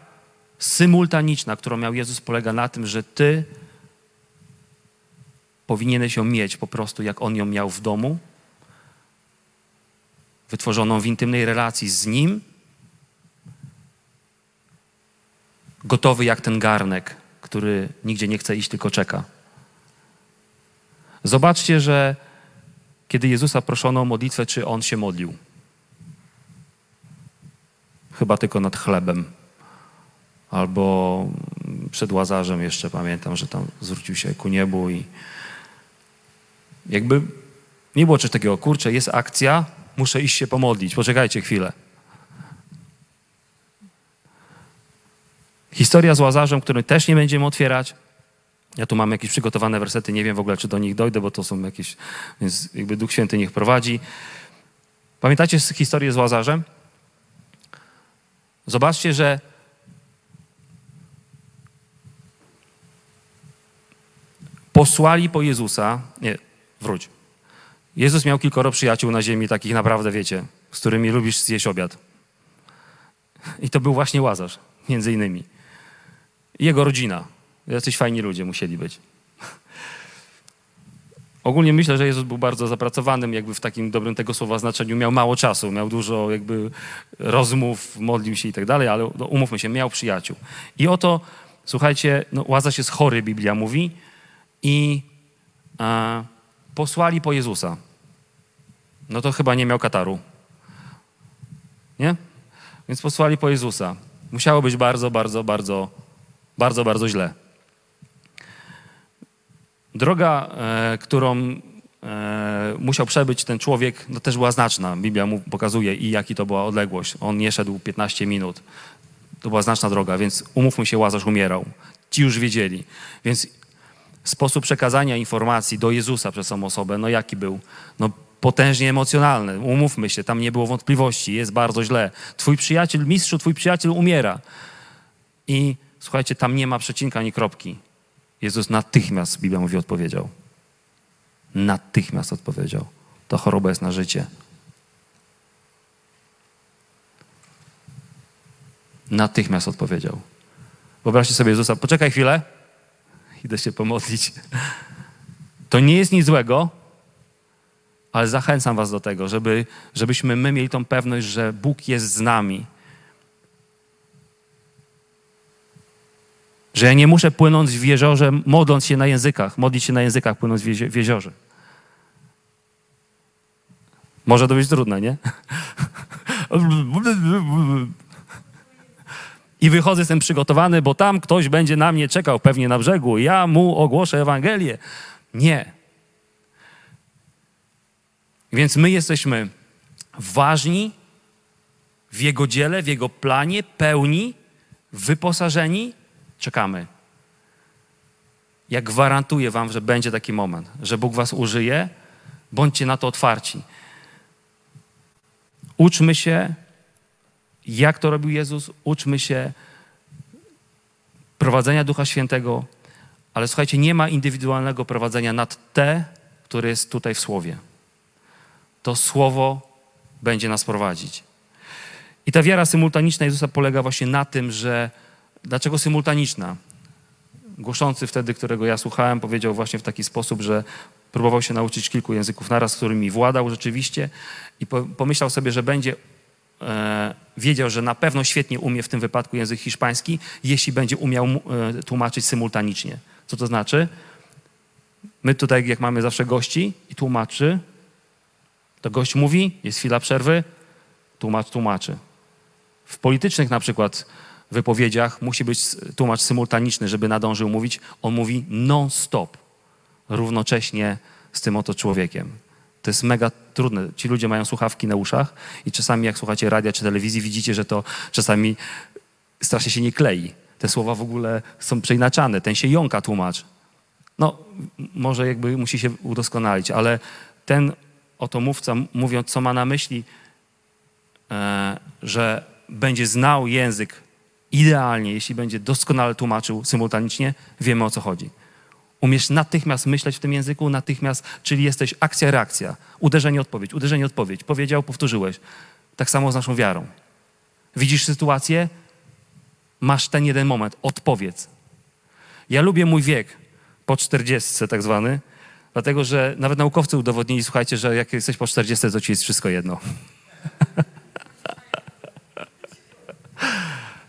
symultaniczna, którą miał Jezus, polega na tym, że ty powinieneś ją mieć po prostu, jak on ją miał w domu, wytworzoną w intymnej relacji z nim, gotowy jak ten garnek, który nigdzie nie chce iść, tylko czeka. Zobaczcie, że kiedy Jezusa proszono o modlitwę, czy on się modlił? Chyba tylko nad chlebem. Albo przed łazarzem jeszcze pamiętam, że tam zwrócił się ku niebu i jakby nie było czegoś takiego, kurczę, jest akcja, muszę iść się pomodlić, poczekajcie chwilę. Historia z Łazarzem, który też nie będziemy otwierać. Ja tu mam jakieś przygotowane wersety, nie wiem w ogóle, czy do nich dojdę, bo to są jakieś, więc jakby Duch Święty niech prowadzi. Pamiętacie historię z Łazarzem? Zobaczcie, że posłali po Jezusa, nie, wróć. Jezus miał kilkoro przyjaciół na ziemi, takich naprawdę, wiecie, z którymi lubisz zjeść obiad. I to był właśnie Łazarz, między innymi. Jego rodzina. Jacyś fajni ludzie musieli być. Ogólnie myślę, że Jezus był bardzo zapracowanym, jakby w takim dobrym tego słowa znaczeniu. Miał mało czasu, miał dużo jakby rozmów, modlił się i tak dalej, ale no, umówmy się, miał przyjaciół. I oto, słuchajcie, no, Łazarz jest chory, Biblia mówi, i e, posłali po Jezusa. No to chyba nie miał kataru. Nie? Więc posłali po Jezusa. Musiało być bardzo, bardzo, bardzo, bardzo, bardzo źle. Droga, e, którą e, musiał przebyć ten człowiek, no też była znaczna. Biblia mu pokazuje i jaki to była odległość. On nie szedł 15 minut. To była znaczna droga, więc umówmy się, Łazarz umierał. Ci już wiedzieli. Więc sposób przekazania informacji do Jezusa przez tą osobę, no jaki był? No potężnie emocjonalny. Umówmy się, tam nie było wątpliwości, jest bardzo źle. Twój przyjaciel, mistrzu, twój przyjaciel umiera. I słuchajcie, tam nie ma przecinka ani kropki. Jezus natychmiast, Biblia mówi, odpowiedział. Natychmiast odpowiedział. To choroba jest na życie. Natychmiast odpowiedział. Wyobraźcie sobie Jezusa, poczekaj chwilę, idę się pomodlić. To nie jest nic złego, ale zachęcam was do tego, żeby, żebyśmy my mieli tą pewność, że Bóg jest z nami. Że ja nie muszę płynąć w jeziorze, modląc się na językach, modlić się na językach, płynąc w, jeziorze. Może to być trudne, nie? I wychodzę, jestem przygotowany, bo tam ktoś będzie na mnie czekał, pewnie na brzegu. Ja mu ogłoszę Ewangelię. Nie. Więc my jesteśmy ważni w Jego dziele, w Jego planie, pełni, wyposażeni. Czekamy. Ja gwarantuję Wam, że będzie taki moment, że Bóg Was użyje. Bądźcie na to otwarci. Uczmy się, jak to robił Jezus, uczmy się prowadzenia Ducha Świętego, ale słuchajcie, nie ma indywidualnego prowadzenia nad te, które jest tutaj w Słowie. To Słowo będzie nas prowadzić. I ta wiara symultaniczna Jezusa polega właśnie na tym, że dlaczego symultaniczna? Głoszący wtedy, którego ja słuchałem, powiedział właśnie w taki sposób, że próbował się nauczyć kilku języków naraz, którymi władał rzeczywiście i pomyślał sobie, że będzie wiedział, że na pewno świetnie umie w tym wypadku język hiszpański, jeśli będzie umiał e, tłumaczyć symultanicznie. Co to znaczy? My tutaj, jak mamy zawsze gości i tłumaczy, to gość mówi, jest chwila przerwy, tłumacz tłumaczy. W politycznych na przykład wypowiedziach musi być tłumacz symultaniczny, żeby nadążył mówić. On mówi non-stop, równocześnie z tym oto człowiekiem. To jest mega trudne. Ci ludzie mają słuchawki na uszach i czasami jak słuchacie radia czy telewizji, widzicie, że to czasami strasznie się nie klei. Te słowa w ogóle są przeinaczane. Ten się jąka tłumacz. No, może jakby musi się udoskonalić, ale ten oto mówca, mówiąc, co ma na myśli, e, że będzie znał język idealnie, jeśli będzie doskonale tłumaczył symultanicznie, wiemy o co chodzi. Umiesz natychmiast myśleć w tym języku, natychmiast, czyli jesteś akcja, reakcja, uderzenie, odpowiedź, uderzenie, odpowiedź. Powiedział, powtórzyłeś. Tak samo z naszą wiarą. Widzisz sytuację, masz ten jeden moment, odpowiedz. Ja lubię mój wiek, po 40 tak zwany, dlatego że nawet naukowcy udowodnili, słuchajcie, że jak jesteś po 40, to ci jest wszystko jedno.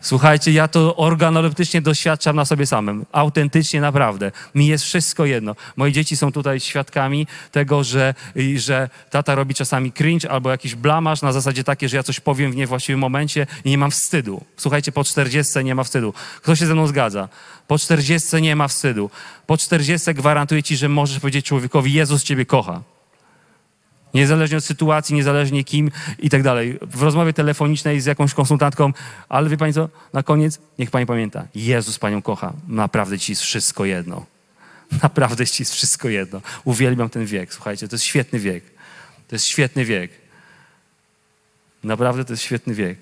Słuchajcie, ja to organoleptycznie doświadczam na sobie samym. Autentycznie, naprawdę. Mi jest wszystko jedno. Moje dzieci są tutaj świadkami tego, że, że tata robi czasami cringe albo jakiś blamasz na zasadzie takie, że ja coś powiem w niewłaściwym momencie i nie mam wstydu. Słuchajcie, po 40 nie ma wstydu. Kto się ze mną zgadza? Po 40 nie ma wstydu. Po 40 gwarantuję ci, że możesz powiedzieć człowiekowi, Jezus ciebie kocha. Niezależnie od sytuacji, niezależnie kim i tak dalej. W rozmowie telefonicznej z jakąś konsultantką, ale wie pani co, na koniec niech pani pamięta, Jezus panią kocha. Naprawdę ci jest wszystko jedno. Naprawdę ci jest wszystko jedno. Uwielbiam ten wiek, słuchajcie, to jest świetny wiek. To jest świetny wiek. Naprawdę to jest świetny wiek.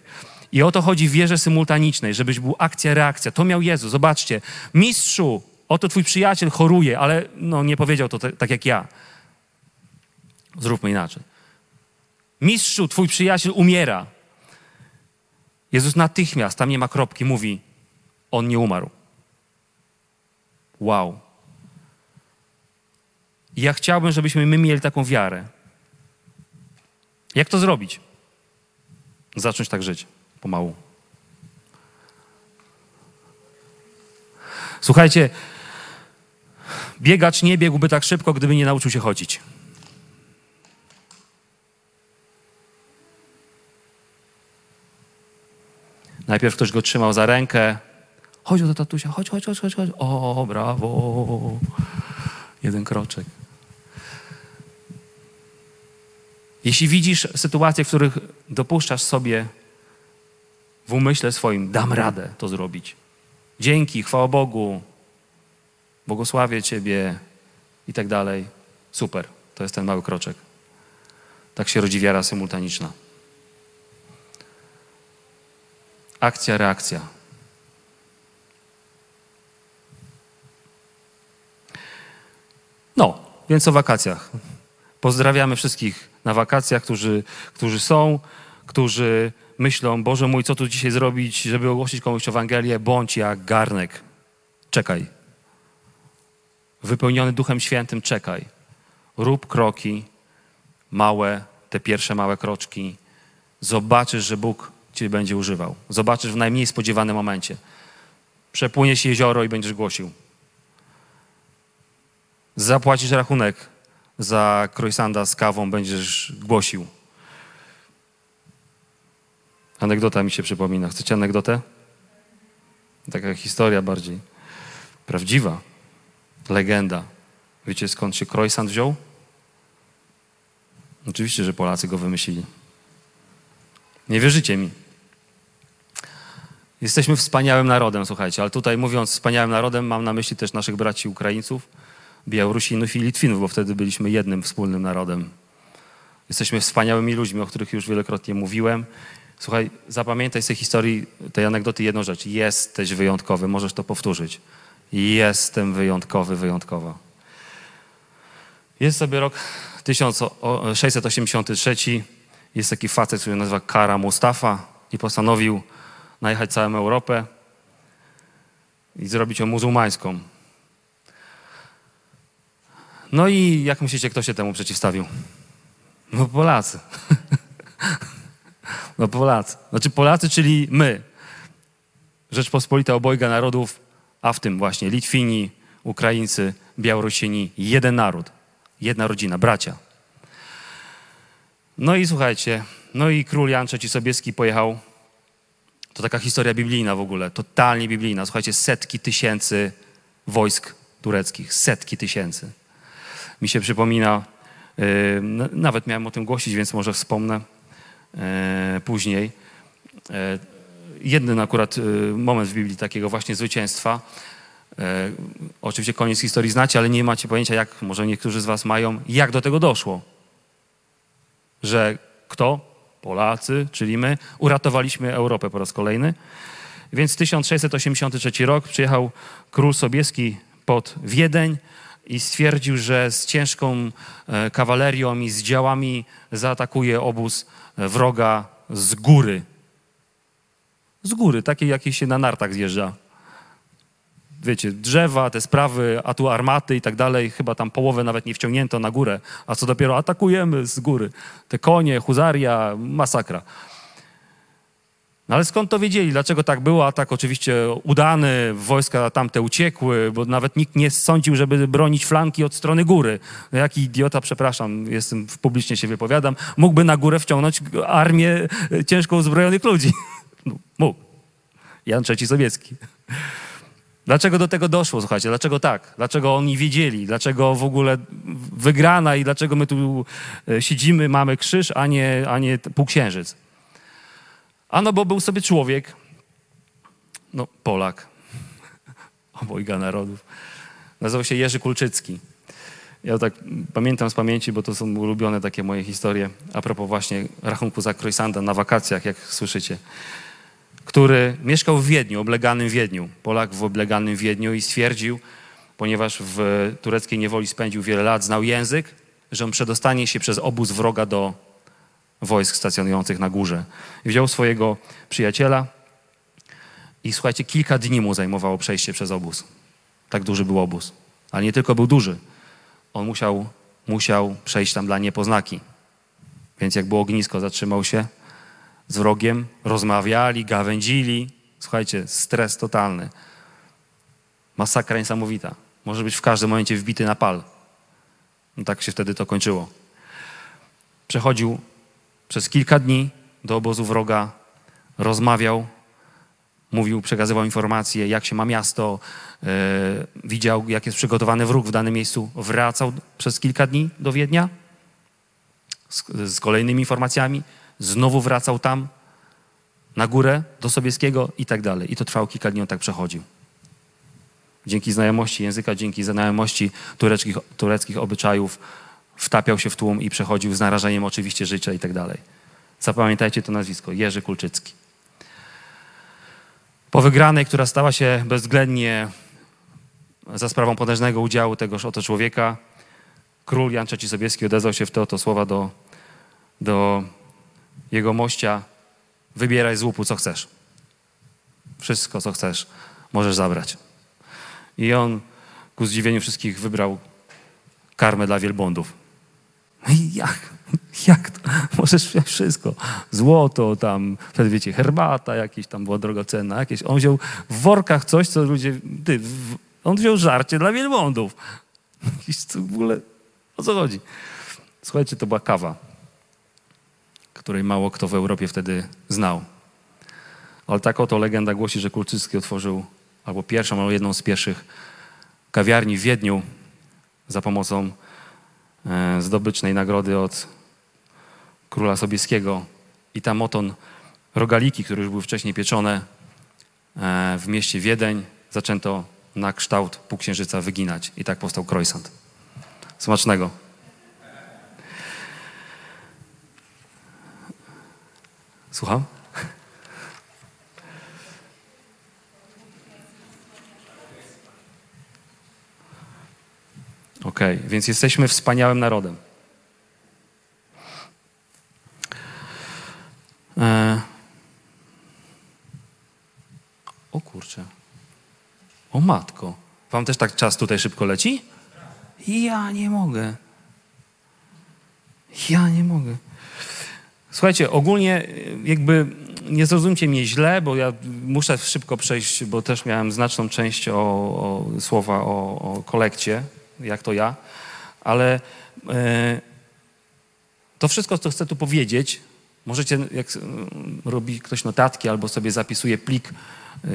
I o to chodzi w wierze symultanicznej, żebyś był akcja, reakcja. To miał Jezus. Zobaczcie, mistrzu, oto twój przyjaciel choruje, ale no, nie powiedział to tak jak ja Zróbmy inaczej. Mistrzu, twój przyjaciel umiera. Jezus natychmiast, tam nie ma kropki, mówi: On nie umarł. Wow. Ja chciałbym, żebyśmy my mieli taką wiarę. Jak to zrobić? Zacząć tak żyć pomału. Słuchajcie, biegacz nie biegłby tak szybko, gdyby nie nauczył się chodzić. Najpierw ktoś go trzymał za rękę. Chodź do tatusia, chodź, chodź, chodź, chodź, chodź. O, brawo. Jeden kroczek. Jeśli widzisz sytuacje, w których dopuszczasz sobie w umyśle swoim, dam radę to zrobić. Dzięki, chwała Bogu, błogosławię Ciebie i tak dalej. Super, to jest ten mały kroczek. Tak się rodzi wiara symultaniczna. Akcja, reakcja. No, więc o wakacjach. Pozdrawiamy wszystkich na wakacjach, którzy, którzy są, którzy myślą, Boże mój, co tu dzisiaj zrobić, żeby ogłosić komuś Ewangelię, bądź jak garnek. Czekaj. Wypełniony Duchem Świętym, czekaj. Rób kroki małe, te pierwsze małe kroczki. Zobaczysz, że Bóg Cię będzie używał. Zobaczysz w najmniej spodziewanym momencie. Przepłynie się jezioro i będziesz głosił. Zapłacisz rachunek za croissanta z kawą, będziesz głosił. Anegdota mi się przypomina. Chcecie anegdotę? Taka historia bardziej prawdziwa. Legenda. Wiecie skąd się croissant wziął? Oczywiście, że Polacy go wymyślili. Nie wierzycie mi. Jesteśmy wspaniałym narodem, słuchajcie, ale tutaj mówiąc wspaniałym narodem, mam na myśli też naszych braci Ukraińców, Białorusinów i Litwinów, bo wtedy byliśmy jednym wspólnym narodem. Jesteśmy wspaniałymi ludźmi, o których już wielokrotnie mówiłem. Słuchaj, zapamiętaj z tej historii, tej anegdoty jedną rzecz. Jesteś wyjątkowy, możesz to powtórzyć. Jestem wyjątkowy, wyjątkowa. Jest sobie rok 1683. Jest taki facet, który nazywa Kara Mustafa i postanowił najechać całą Europę i zrobić ją muzułmańską. No i jak myślicie, kto się temu przeciwstawił? No Polacy. No Polacy. Znaczy Polacy, czyli my. Rzeczpospolita obojga narodów, a w tym właśnie Litwini, Ukraińcy, Białorusini. Jeden naród, jedna rodzina, bracia. No i słuchajcie, no i król Jan III Sobieski pojechał. To taka historia biblijna w ogóle, totalnie biblijna. Słuchajcie, setki tysięcy wojsk tureckich, setki tysięcy. Mi się przypomina, yy, nawet miałem o tym głosić, więc może wspomnę yy, później. Yy, jeden akurat moment w Biblii takiego właśnie zwycięstwa. Oczywiście koniec historii znacie, ale nie macie pojęcia, jak może niektórzy z was mają, jak do tego doszło że kto? Polacy, czyli my, uratowaliśmy Europę po raz kolejny. Więc 1683 rok przyjechał król Sobieski pod Wiedeń i stwierdził, że z ciężką e, kawalerią i z działami zaatakuje obóz wroga z góry. Z góry, takiej jakiej się na nartach zjeżdża wiecie, drzewa, te sprawy, a tu armaty i tak dalej, chyba tam połowę nawet nie wciągnięto na górę, a co dopiero atakujemy z góry. Te konie, huzaria, masakra. No ale skąd to wiedzieli? Dlaczego tak było? Atak oczywiście udany, wojska tamte uciekły, bo nawet nikt nie sądził, żeby bronić flanki od strony góry. No jaki idiota, przepraszam, jestem, publicznie się wypowiadam, mógłby na górę wciągnąć armię ciężko uzbrojonych ludzi. No, mógł. Jan III Sowiecki. Dlaczego do tego doszło, słuchajcie? Dlaczego tak? Dlaczego oni wiedzieli? Dlaczego w ogóle wygrana i dlaczego my tu e, siedzimy, mamy krzyż, a nie, a nie półksiężyc? Ano, bo był sobie człowiek, no Polak, obojga narodów, nazywał się Jerzy Kulczycki. Ja tak pamiętam z pamięci, bo to są ulubione takie moje historie a propos właśnie rachunku za croissanta na wakacjach, jak słyszycie który mieszkał w Wiedniu, obleganym Wiedniu. Polak w obleganym Wiedniu i stwierdził, ponieważ w tureckiej niewoli spędził wiele lat, znał język że on przedostanie się przez obóz wroga do wojsk stacjonujących na górze. Wziął swojego przyjaciela i słuchajcie, kilka dni mu zajmowało przejście przez obóz. Tak duży był obóz. Ale nie tylko był duży. On musiał, musiał przejść tam dla niepoznaki. Więc jak było ognisko, zatrzymał się z wrogiem, rozmawiali, gawędzili. Słuchajcie, stres totalny. Masakra niesamowita. Może być w każdym momencie wbity na pal. No tak się wtedy to kończyło. Przechodził przez kilka dni do obozu wroga, rozmawiał, mówił, przekazywał informacje, jak się ma miasto, e, widział, jak jest przygotowany wróg w danym miejscu. Wracał przez kilka dni do Wiednia z, z kolejnymi informacjami, znowu wracał tam, na górę, do Sobieskiego i tak dalej. I to trwało kilka dni, on tak przechodził. Dzięki znajomości języka, dzięki znajomości tureckich, tureckich obyczajów wtapiał się w tłum i przechodził z narażeniem oczywiście życia i tak dalej. Zapamiętajcie to nazwisko, Jerzy Kulczycki. Po wygranej, która stała się bezwzględnie za sprawą potężnego udziału tegoż oto człowieka, król Jan III Sobieski odezwał się w te oto słowa do, do jego mościa, wybieraj z łupu, co chcesz. Wszystko, co chcesz, możesz zabrać. I on ku zdziwieniu wszystkich wybrał karmę dla wielbłądów. I jak? Jak to? Możesz wziąć wszystko. Złoto tam, wtedy wiecie, herbata jakieś tam była drogocenna, jakieś. On wziął w workach coś, co ludzie... Ty, w, on wziął żarcie dla wielbłądów. Jakiś w ogóle... O co chodzi? Słuchajcie, to była kawa, której mało kto w Europie wtedy znał. Ale tak oto legenda głosi, że Kulczycki otworzył albo pierwszą, albo jedną z pierwszych kawiarni w Wiedniu za pomocą e, zdobycznej nagrody od króla Sobieskiego. I tam oton rogaliki, które już były wcześniej pieczone e, w mieście Wiedeń, zaczęto na kształt półksiężyca wyginać. I tak powstał croissant. Smacznego. Słucham? Okay, więc jesteśmy wspaniałym narodem. E... O kurczę. O matko. Wam też tak czas tutaj szybko leci? Ja nie mogę. Ja nie mogę. Słuchajcie, ogólnie jakby nie zrozumcie mnie źle, bo ja muszę szybko przejść, bo też miałem znaczną część o, o słowa o, o kolekcie, jak to ja, ale e, to wszystko, co chcę tu powiedzieć, możecie, jak robi ktoś notatki albo sobie zapisuje plik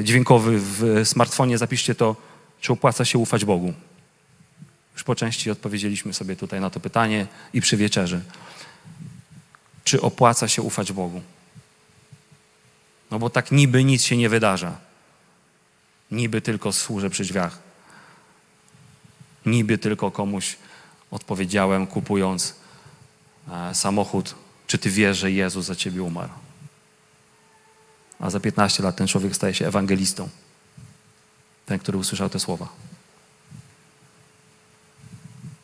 dźwiękowy w smartfonie, zapiszcie to, czy opłaca się ufać Bogu. Już po części odpowiedzieliśmy sobie tutaj na to pytanie i przy wieczerzy. Czy opłaca się ufać Bogu? No bo tak niby nic się nie wydarza. Niby tylko służę przy drzwiach. Niby tylko komuś odpowiedziałem, kupując e, samochód, czy ty wiesz, że Jezus za ciebie umarł? A za 15 lat ten człowiek staje się ewangelistą. Ten, który usłyszał te słowa.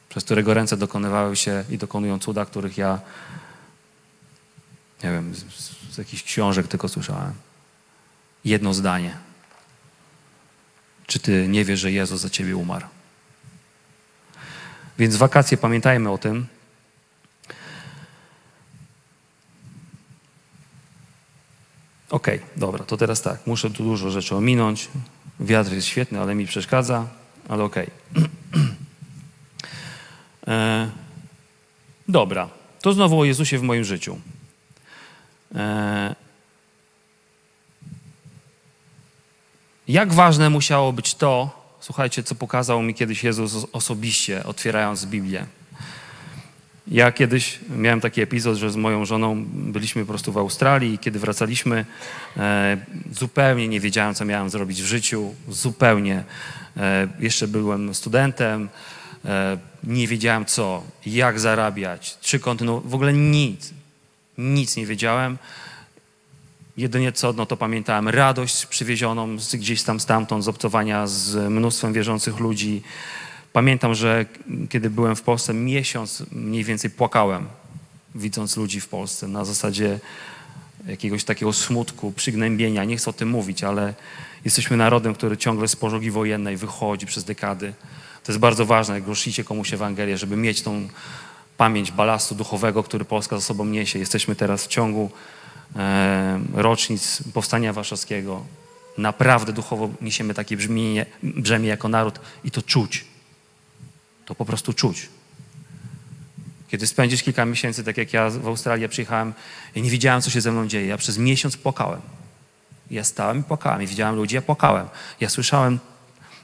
Przez którego ręce dokonywały się i dokonują cuda, których ja, nie wiem, z, z jakichś książek tylko słyszałem. Jedno zdanie. Czy ty nie wiesz, że Jezus za ciebie umarł? Więc wakacje pamiętajmy o tym. Okej, okay, dobra, to teraz tak. Muszę tu dużo rzeczy ominąć. Wiatr jest świetny, ale mi przeszkadza, ale okej. Okay. e, dobra, to znowu o Jezusie w moim życiu. E, jak ważne musiało być to, Słuchajcie, co pokazał mi kiedyś Jezus osobiście, otwierając Biblię. Ja kiedyś miałem taki epizod, że z moją żoną byliśmy po prostu w Australii i kiedy wracaliśmy, e, zupełnie nie wiedziałem, co miałem zrobić w życiu. Zupełnie. E, jeszcze byłem studentem, nie wiedziałem co, jak zarabiać, czy kontynuować, w ogóle nic. Nic nie wiedziałem. Jedynie co, no to pamiętałem radość przywiezioną z, gdzieś tam stamtąd, z obcowania z mnóstwem wierzących ludzi. Pamiętam, że kiedy byłem w Polsce, miesiąc mniej więcej płakałem, widząc ludzi w Polsce na zasadzie jakiegoś takiego smutku, przygnębienia. Nie chcę o tym mówić, ale jesteśmy narodem, który ciągle z pożogi wojennej wychodzi przez dekady. To jest bardzo ważne, jak głosicie komuś Ewangelię, żeby mieć tą pamięć balastu duchowego, który Polska za sobą niesie. Jesteśmy teraz w ciągu e, rocznic Powstania Warszawskiego. Naprawdę duchowo niesiemy takie brzmienie, brzemię jako naród i to czuć. To po prostu czuć. Kiedy spędzisz kilka miesięcy, tak jak ja w Australii przyjechałem, ja nie wiedziałem, co się ze mną dzieje. Ja przez miesiąc płakałem. Ja stałem i płakałem. I widziałem ludzi, ja płakałem. Ja słyszałem,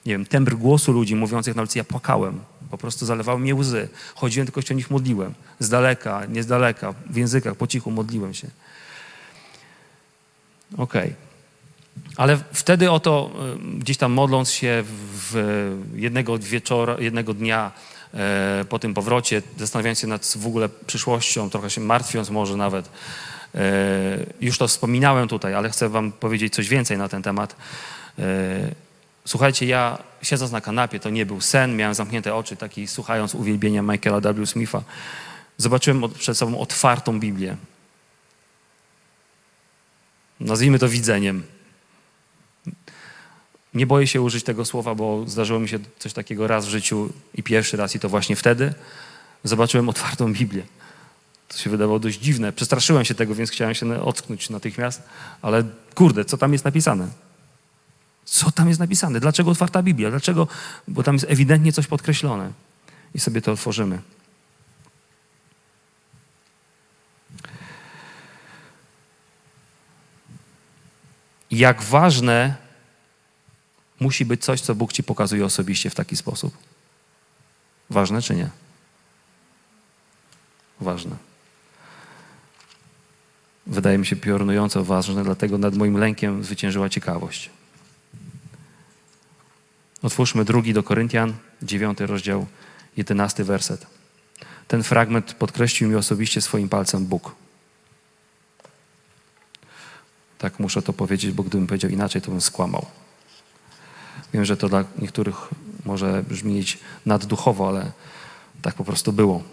nie wiem, tembr głosu ludzi mówiących na ulicy, ja płakałem. Po prostu zalewały mnie łzy. Chodziłem, tylko się o nich modliłem. Z daleka, nie z daleka, w językach, po cichu modliłem się. Okej. Okay. Ale wtedy oto y, gdzieś tam modląc się w jednego wieczora, jednego dnia e, po tym powrocie, zastanawiając się nad w ogóle przyszłością, trochę się martwiąc może nawet, e, już to wspominałem tutaj, ale chcę wam powiedzieć coś więcej na ten temat. Słuchajcie, ja siedząc na kanapie, to nie był sen, miałem zamknięte oczy, taki słuchając uwielbienia Michaela W. Smitha, zobaczyłem przed sobą otwartą Biblię. Nazwijmy to widzeniem. Nie boję się użyć tego słowa, bo zdarzyło mi się coś takiego raz w życiu i pierwszy raz, i to właśnie wtedy zobaczyłem otwartą Biblię. To się wydawało dość dziwne. Przestraszyłem się tego, więc chciałem się ocknąć natychmiast, ale kurde, co tam jest napisane? Co tam jest napisane? Dlaczego otwarta Biblia? Dlaczego? Bo tam jest ewidentnie coś podkreślone. I sobie to otworzymy. Jak ważne musi być coś, co Bóg ci pokazuje osobiście w taki sposób. Ważne czy nie? Ważne. Wydaje mi się piorunująco ważne, dlatego nad moim lękiem zwyciężyła ciekawość. Otwórzmy drugi do Koryntian, dziewiąty rozdział, jedenasty werset. Ten fragment podkreślił mi osobiście swoim palcem Bóg. Tak muszę to powiedzieć, bo gdybym powiedział inaczej, to bym skłamał. Wiem, że to dla niektórych może brzmieć nadduchowo, ale tak po prostu było.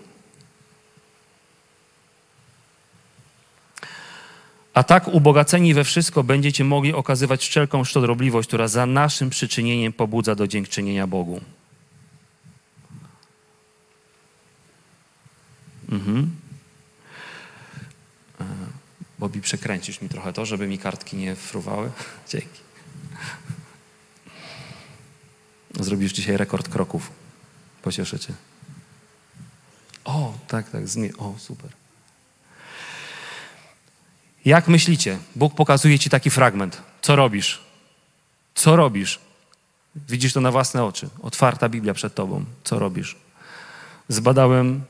A tak ubogaceni we wszystko będziecie mogli okazywać wszelką szczodrobliwość, która za naszym przyczynieniem pobudza do dziękczynienia Bogu. Mhm. E, Bobi, przekręcisz mi trochę to, żeby mi kartki nie fruwały? Dzięki. Zrobisz dzisiaj rekord kroków. Pocieszę cię. O, tak, tak, zmi- o, super. Jak myślicie? Bóg pokazuje ci taki fragment. Co robisz? Co robisz? Widzisz to na własne oczy. Otwarta Biblia przed tobą. Co robisz? Zbadałem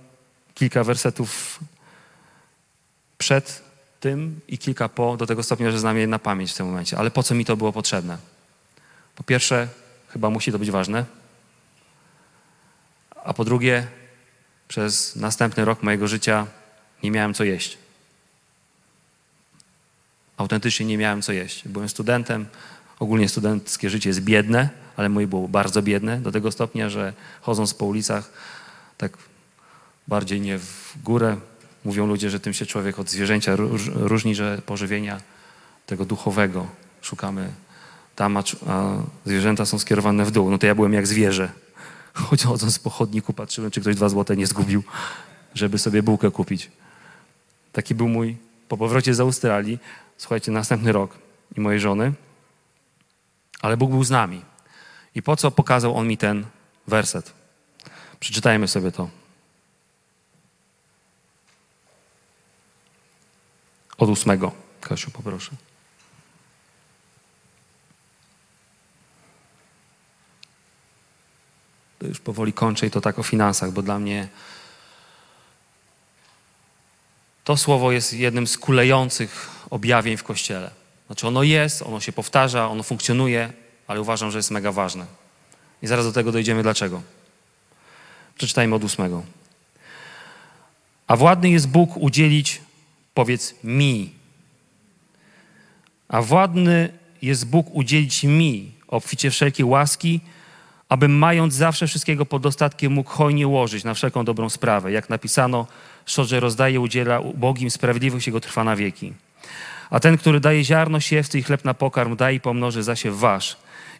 kilka wersetów przed tym i kilka po, do tego stopnia, że znam je na pamięć w tym momencie. Ale po co mi to było potrzebne? Po pierwsze, chyba musi to być ważne. A po drugie, przez następny rok mojego życia nie miałem co jeść. Autentycznie nie miałem co jeść. Byłem studentem. Ogólnie studenckie życie jest biedne, ale moje było bardzo biedne, do tego stopnia, że chodząc po ulicach, tak bardziej nie w górę, mówią ludzie, że tym się człowiek od zwierzęcia różni, że pożywienia tego duchowego szukamy tam, a, zwierzęta są skierowane w dół. No to ja byłem jak zwierzę. Chodząc po chodniku patrzyłem, czy ktoś dwa złote nie zgubił, żeby sobie bułkę kupić. Taki był mój, po powrocie z Australii, słuchajcie, następny rok i mojej żony. Ale Bóg był z nami. I po co pokazał On mi ten werset? Przeczytajmy sobie to. Od ósmego. Kasiu, poproszę. To już powoli kończę i to tak o finansach, bo dla mnie to słowo jest jednym z kulejących objawień w Kościele. Znaczy ono jest, ono się powtarza, ono funkcjonuje, ale uważam, że jest mega ważne. I zaraz do tego dojdziemy dlaczego. Przeczytajmy od ósmego. A władny jest Bóg udzielić, powiedz mi. A władny jest Bóg udzielić mi obficie wszelkiej łaski, abym mając zawsze wszystkiego pod dostatkiem mógł hojnie łożyć na wszelką dobrą sprawę. Jak napisano, że rozdaje, udziela ubogim, sprawiedliwość jego trwa na wieki. A ten, który daje ziarno siewcy i chleb na pokarm, daje i pomnoży zasiew wasz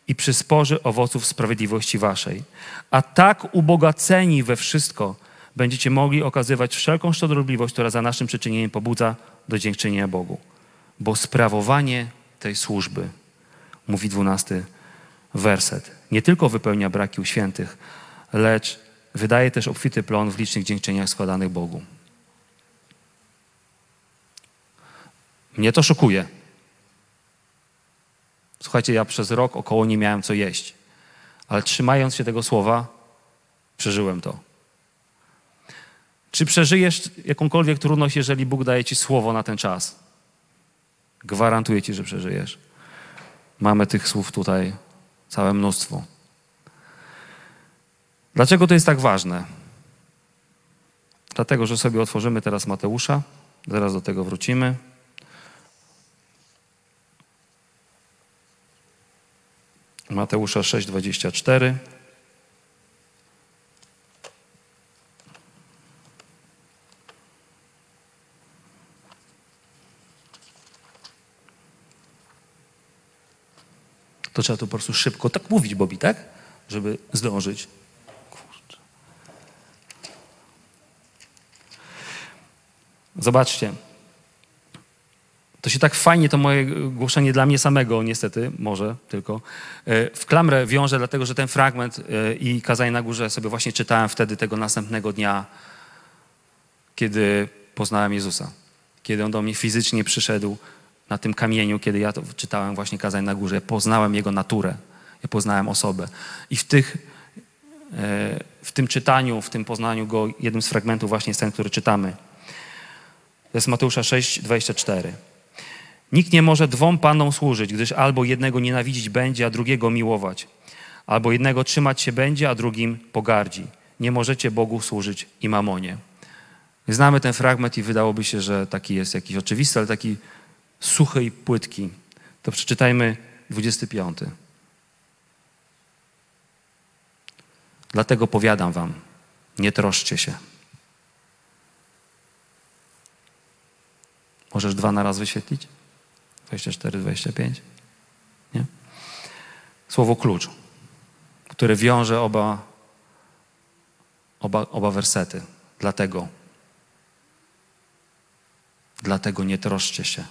i przysporzy owoców sprawiedliwości waszej. A tak ubogaceni we wszystko będziecie mogli okazywać wszelką szczodrobliwość, która za naszym przyczynieniem pobudza do dziękczynienia Bogu. Bo sprawowanie tej służby, mówi dwunasty werset, nie tylko wypełnia braki u świętych, lecz wydaje też obfity plon w licznych dziękczynieniach składanych Bogu. Mnie to szokuje. Słuchajcie, ja przez rok około nie miałem co jeść, ale trzymając się tego słowa, przeżyłem to. Czy przeżyjesz jakąkolwiek trudność, jeżeli Bóg daje ci słowo na ten czas? Gwarantuję ci, że przeżyjesz. Mamy tych słów tutaj całe mnóstwo. Dlaczego to jest tak ważne? Dlatego, że sobie otworzymy teraz Mateusza, zaraz do tego wrócimy. Mateusza 6:24. To trzeba tu po prostu szybko tak mówić, Bobby, tak? Żeby zdążyć. Kurczę. Zobaczcie. To się tak fajnie, to moje głoszenie dla mnie samego, niestety, może tylko, e, w klamrę wiąże, dlatego że ten fragment e, i kazanie na górze sobie właśnie czytałem wtedy tego następnego dnia, kiedy poznałem Jezusa. Kiedy On do mnie fizycznie przyszedł na tym kamieniu, kiedy ja to czytałem właśnie kazań na górze. Poznałem Jego naturę, ja poznałem osobę. I w, tych, e, w tym czytaniu, w tym poznaniu Go, jednym z fragmentów właśnie jest ten, który czytamy. To jest Mateusza 6, 24. Nikt nie może dwom panom służyć, gdyż albo jednego nienawidzić będzie, a drugiego miłować. Albo jednego trzymać się będzie, a drugim pogardzi. Nie możecie Bogu służyć i mamonie. Znamy ten fragment i wydałoby się, że taki jest jakiś oczywisty, ale taki suchy i płytki. To przeczytajmy 25. Dlatego powiadam wam, nie troszcie się. Możesz dwa na raz wyświetlić? 24, 25? Nie? Słowo klucz, które wiąże oba, oba, oba wersety. Dlatego. Dlatego nie troszcie się.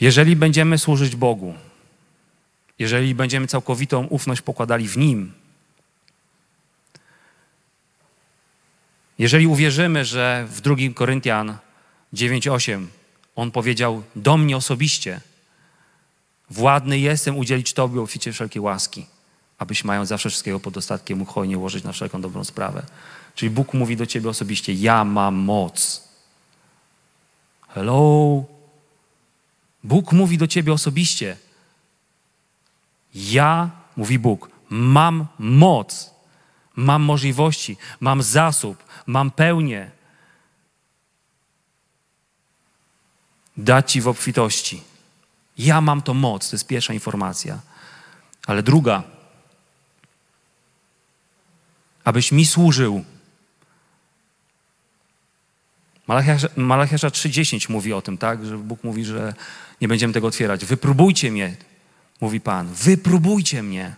Jeżeli będziemy służyć Bogu, jeżeli będziemy całkowitą ufność pokładali w Nim, jeżeli uwierzymy, że w 2 Koryntian 9:8 on powiedział do mnie osobiście: Władny jestem udzielić Tobie obficie wszelkiej łaski, abyś mając zawsze wszystkiego pod dostatkiem mógł hojnie łożyć na wszelką dobrą sprawę. Czyli Bóg mówi do Ciebie osobiście: Ja mam moc. Hello? Bóg mówi do Ciebie osobiście: Ja, mówi Bóg, mam moc, mam możliwości, mam zasób, mam pełnię. Dać Ci w obfitości. Ja mam to moc, to jest pierwsza informacja. Ale druga, abyś mi służył. Malachiasza 3,10 mówi o tym, tak? Że Bóg mówi, że nie będziemy tego otwierać. Wypróbujcie mnie, mówi Pan. Wypróbujcie mnie.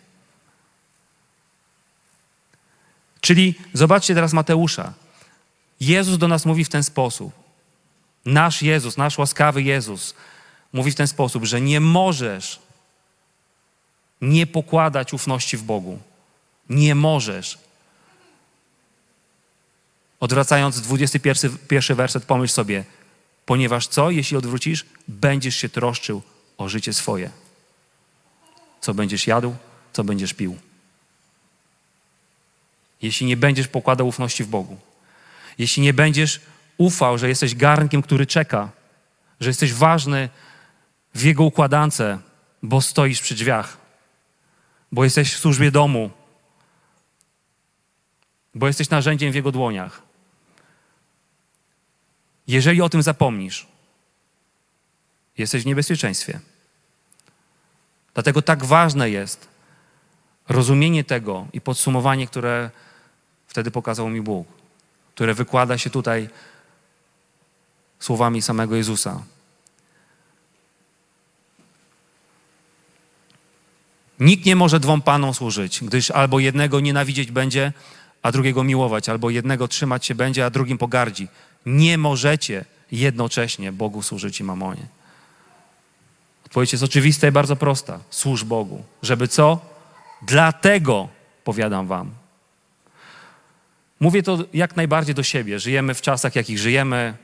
Czyli zobaczcie teraz Mateusza. Jezus do nas mówi w ten sposób. Nasz Jezus, nasz łaskawy Jezus mówi w ten sposób, że nie możesz nie pokładać ufności w Bogu. Nie możesz. Odwracając 21 pierwszy werset, pomyśl sobie, ponieważ co, jeśli odwrócisz, będziesz się troszczył o życie swoje. Co będziesz jadł, co będziesz pił. Jeśli nie będziesz pokładał ufności w Bogu. Jeśli nie będziesz ufał, że jesteś garnkiem, który czeka, że jesteś ważny w Jego układance, bo stoisz przy drzwiach, bo jesteś w służbie domu, bo jesteś narzędziem w Jego dłoniach. Jeżeli o tym zapomnisz, jesteś w niebezpieczeństwie. Dlatego tak ważne jest rozumienie tego i podsumowanie, które wtedy pokazał mi Bóg, które wykłada się tutaj słowami samego Jezusa. Nikt nie może dwom panom służyć, gdyż albo jednego nienawidzieć będzie, a drugiego miłować, albo jednego trzymać się będzie, a drugim pogardzi. Nie możecie jednocześnie Bogu służyć i mamonie. Odpowiedź jest oczywista i bardzo prosta. Służ Bogu. Żeby co? Dlatego powiadam wam. Mówię to jak najbardziej do siebie. Żyjemy w czasach, jakich żyjemy.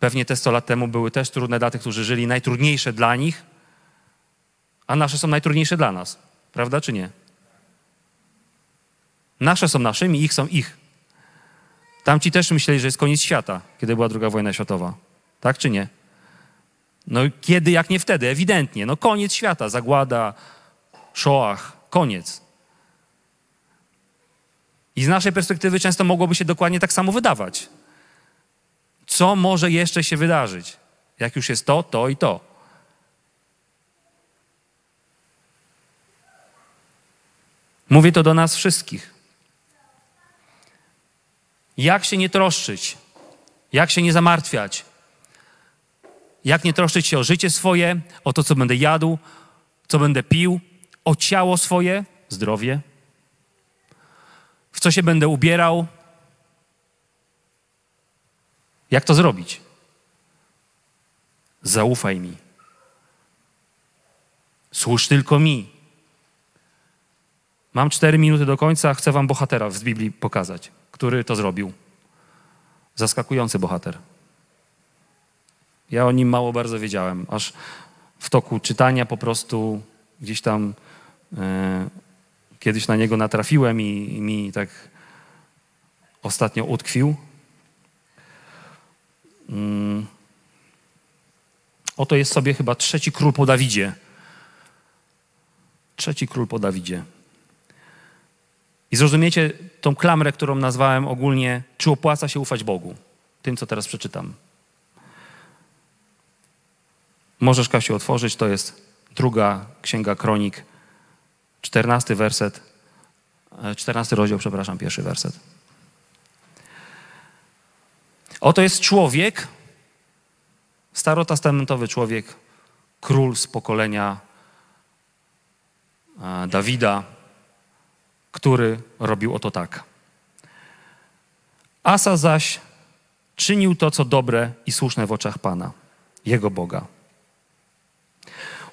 Pewnie te 100 lat temu były też trudne dla tych, którzy żyli, najtrudniejsze dla nich, a nasze są najtrudniejsze dla nas. Prawda czy nie? Nasze są naszymi, ich są ich. Tamci też myśleli, że jest koniec świata, kiedy była druga wojna światowa. Tak czy nie? No kiedy, jak nie wtedy? Ewidentnie. No koniec świata, zagłada, Shoah, koniec. I z naszej perspektywy często mogłoby się dokładnie tak samo wydawać. Co może jeszcze się wydarzyć? Jak już jest to, to i to. Mówię to do nas wszystkich. Jak się nie troszczyć? Jak się nie zamartwiać? Jak nie troszczyć się o życie swoje, o to, co będę jadł, co będę pił, o ciało swoje, zdrowie, w co się będę ubierał? Jak to zrobić? Zaufaj mi. Służ tylko mi. Mam cztery minuty do końca, chcę wam bohatera z Biblii pokazać, który to zrobił. Zaskakujący bohater. Ja o nim mało bardzo wiedziałem, aż w toku czytania po prostu gdzieś tam e, kiedyś na niego natrafiłem i, i mi tak ostatnio utkwił. Mm. Oto jest sobie chyba trzeci król po Dawidzie. Trzeci król po Dawidzie. I zrozumiecie tą klamrę, którą nazwałem ogólnie, czy opłaca się ufać Bogu? Tym, co teraz przeczytam. Możesz, Kasiu, otworzyć, to jest druga księga kronik, czternasty werset, e, czternasty rozdział, przepraszam, pierwszy werset. Oto jest człowiek, starotestamentowy człowiek, król z pokolenia e, Dawida, który robił oto tak. Asa zaś czynił to, co dobre i słuszne w oczach Pana, jego Boga.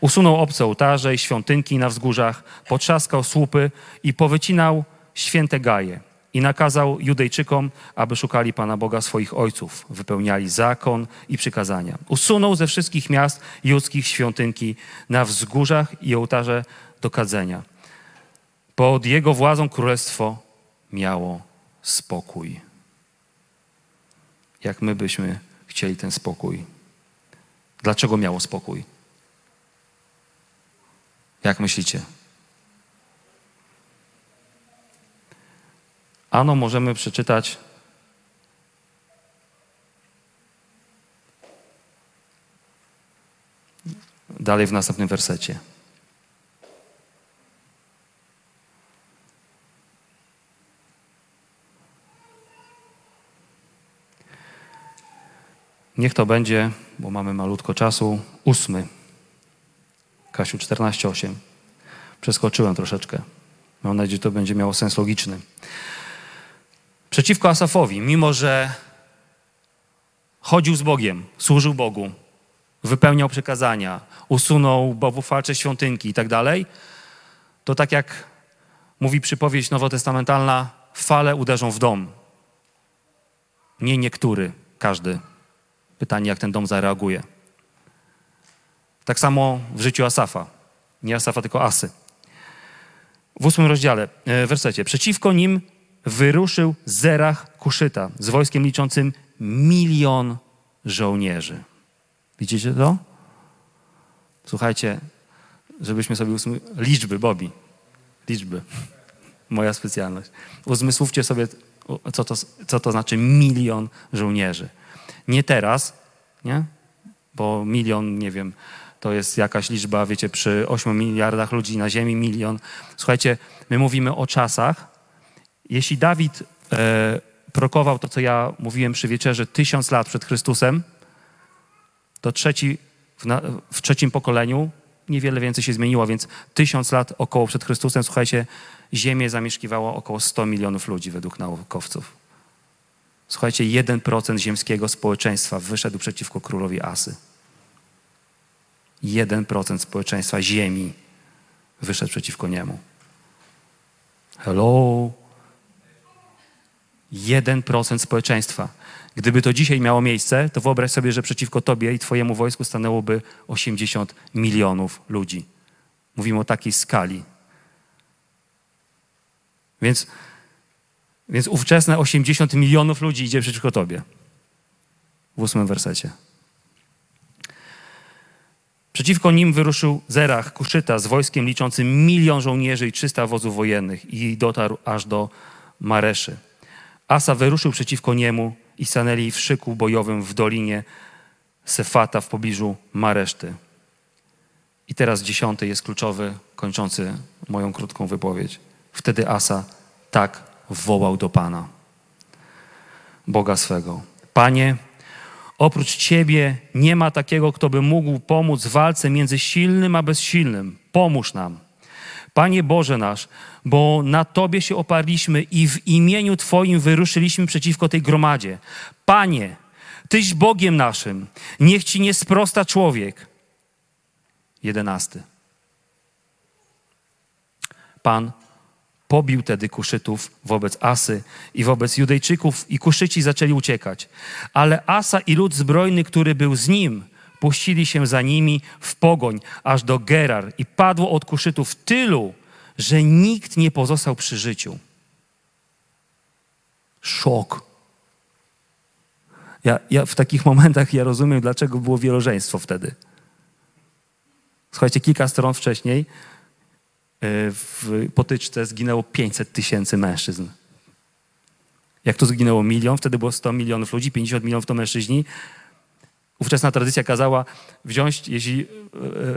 Usunął obce ołtarze i świątynki na wzgórzach, potrzaskał słupy i powycinał święte gaje i nakazał Judejczykom, aby szukali Pana Boga swoich ojców, wypełniali zakon i przykazania. Usunął ze wszystkich miast judzkich świątynki na wzgórzach i ołtarze do kadzenia. Pod jego władzą królestwo miało spokój. Jak my byśmy chcieli ten spokój? Dlaczego miało spokój? Jak myślicie? Ano możemy przeczytać dalej w następnym wersecie. Niech to będzie, bo mamy malutko czasu, ósmy. Kasiu, 14,8. Przeskoczyłem troszeczkę. Mam nadzieję, że to będzie miało sens logiczny. Przeciwko Asafowi, mimo że chodził z Bogiem, służył Bogu, wypełniał przykazania, usunął bałwochwalcze świątynki i tak dalej, to tak jak mówi przypowieść nowotestamentalna, fale uderzą w dom. Nie niektóry, każdy. Pytanie, jak ten dom zareaguje. Tak samo w życiu Asafa. Nie Asafa, tylko Asy. W ósmym rozdziale, e, wersecie. Przeciwko nim wyruszył Zerach Kuszyta z wojskiem liczącym milion żołnierzy. Widzicie to? Słuchajcie, żebyśmy sobie. Liczby, Bobby. Liczby. Moja specjalność. Uzmysłówcie sobie, co to, co to znaczy milion żołnierzy. Nie teraz, nie? Bo milion, nie wiem, to jest jakaś liczba, wiecie, przy 8 miliardach ludzi na Ziemi, milion. Słuchajcie, my mówimy o czasach. Jeśli Dawid e, prokował to, co ja mówiłem przy wieczerzy, tysiąc lat przed Chrystusem, to trzeci, w, na, w trzecim pokoleniu niewiele więcej się zmieniło, więc tysiąc lat około przed Chrystusem, słuchajcie, Ziemię zamieszkiwało około 100 milionów ludzi według naukowców. Słuchajcie, 1% ziemskiego społeczeństwa wyszedł przeciwko królowi Asy. 1% społeczeństwa Ziemi wyszedł przeciwko niemu. Hello? 1% społeczeństwa. Gdyby to dzisiaj miało miejsce, to wyobraź sobie, że przeciwko tobie i twojemu wojsku stanęłoby 80 milionów ludzi. Mówimy o takiej skali. Więc, więc ówczesne 80 milionów ludzi idzie przeciwko tobie. W ósmym wersecie. Przeciwko nim wyruszył Zerach, Kuszyta z wojskiem liczącym milion żołnierzy i 300 wozów wojennych i dotarł aż do Mareszy. Asa wyruszył przeciwko niemu i stanęli w szyku bojowym w dolinie Sefata w pobliżu Mareszty. I teraz dziesiąty jest kluczowy, kończący moją krótką wypowiedź. Wtedy Asa tak wołał do Pana, Boga swego. Panie, oprócz Ciebie nie ma takiego, kto by mógł pomóc w walce między silnym a bezsilnym. Pomóż nam. Panie Boże nasz, bo na Tobie się oparliśmy i w imieniu Twoim wyruszyliśmy przeciwko tej gromadzie. Panie, Tyś Bogiem naszym, niech Ci nie sprosta człowiek. Jedenasty. Pan pobił tedy Kuszytów wobec Asy i wobec Judejczyków i Kuszyci zaczęli uciekać. Ale Asa i lud zbrojny, który był z nim, puścili się za nimi w pogoń aż do Gerar i padło od Kuszytów tylu, że nikt nie pozostał przy życiu. Szok. Ja, ja w takich momentach ja rozumiem, dlaczego było wielożeństwo wtedy. Słuchajcie, kilka stron wcześniej e, w potyczce zginęło 500 tysięcy mężczyzn. Jak to zginęło milion, wtedy było 100 milionów ludzi, 50 milionów to mężczyźni. Ówczesna tradycja kazała wziąć, jeśli e,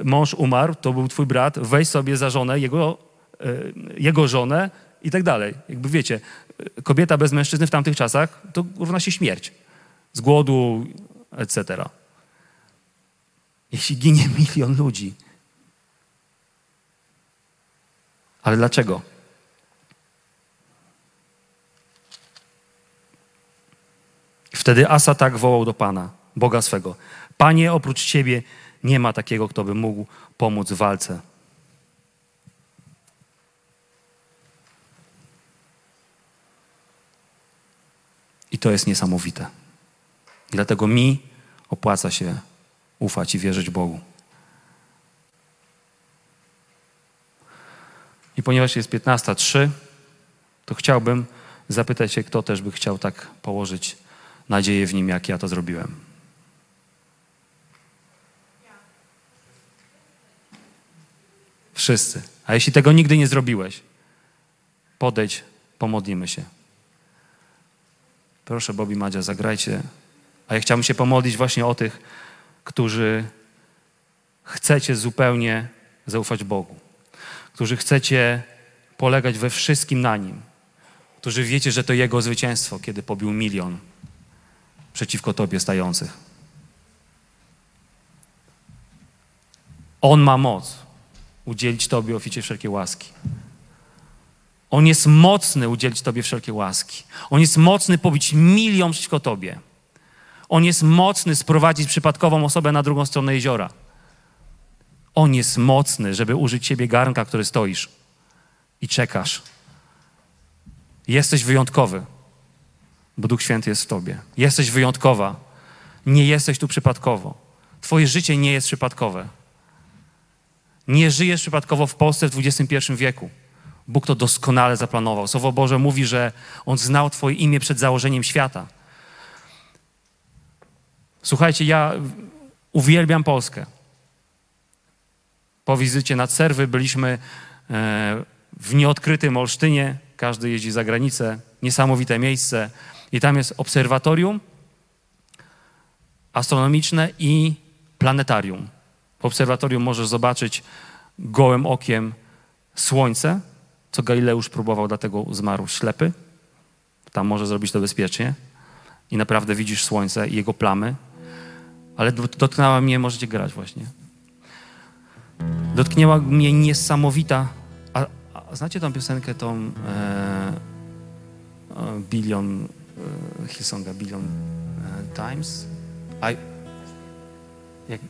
mąż umarł, to był twój brat, weź sobie za żonę jego, e, jego żonę i tak dalej. Jakby wiecie, kobieta bez mężczyzny w tamtych czasach to równa się śmierć. Z głodu, etc. Jeśli ginie milion ludzi. Ale dlaczego? Wtedy Asa tak wołał do Pana, Boga swego. Panie, oprócz Ciebie nie ma takiego, kto by mógł pomóc w walce. To jest niesamowite. I dlatego mi opłaca się ufać i wierzyć Bogu. I ponieważ jest 15.03, to chciałbym zapytać się, kto też by chciał tak położyć nadzieję w nim, jak ja to zrobiłem. Wszyscy. A jeśli tego nigdy nie zrobiłeś, podejdź, pomodlimy się. Proszę, Bobby Madzia, zagrajcie. A ja chciałbym się pomodlić właśnie o tych, którzy chcecie zupełnie zaufać Bogu, którzy chcecie polegać we wszystkim na Nim, którzy wiecie, że to Jego zwycięstwo, kiedy pobił milion przeciwko Tobie stających. On ma moc udzielić Tobie oficie wszelkiej łaski. On jest mocny udzielić Tobie wszelkie łaski. On jest mocny pobić milion przeciwko Tobie. On jest mocny sprowadzić przypadkową osobę na drugą stronę jeziora. On jest mocny, żeby użyć Ciebie garnka, który stoisz i czekasz. Jesteś wyjątkowy, bo Duch Święty jest w Tobie. Jesteś wyjątkowa. Nie jesteś tu przypadkowo. Twoje życie nie jest przypadkowe. Nie żyjesz przypadkowo w Polsce w XXI wieku. Bóg to doskonale zaplanował. Słowo Boże mówi, że On znał Twoje imię przed założeniem świata. Słuchajcie, ja uwielbiam Polskę. Po wizycie na Serwy byliśmy e, w nieodkrytym Olsztynie. Każdy jeździ za granicę. Niesamowite miejsce. I tam jest obserwatorium astronomiczne i planetarium. W obserwatorium możesz zobaczyć gołym okiem słońce, co Galileusz próbował, dlatego zmarł ślepy. Tam może zrobić to bezpiecznie. I naprawdę widzisz słońce i jego plamy. Ale dot- dotknęła mnie, możecie grać właśnie. Dotknęła mnie niesamowita. A, a znacie tą piosenkę, tą e, Billion e, Hillsonga, Billion e, Times? I, jak,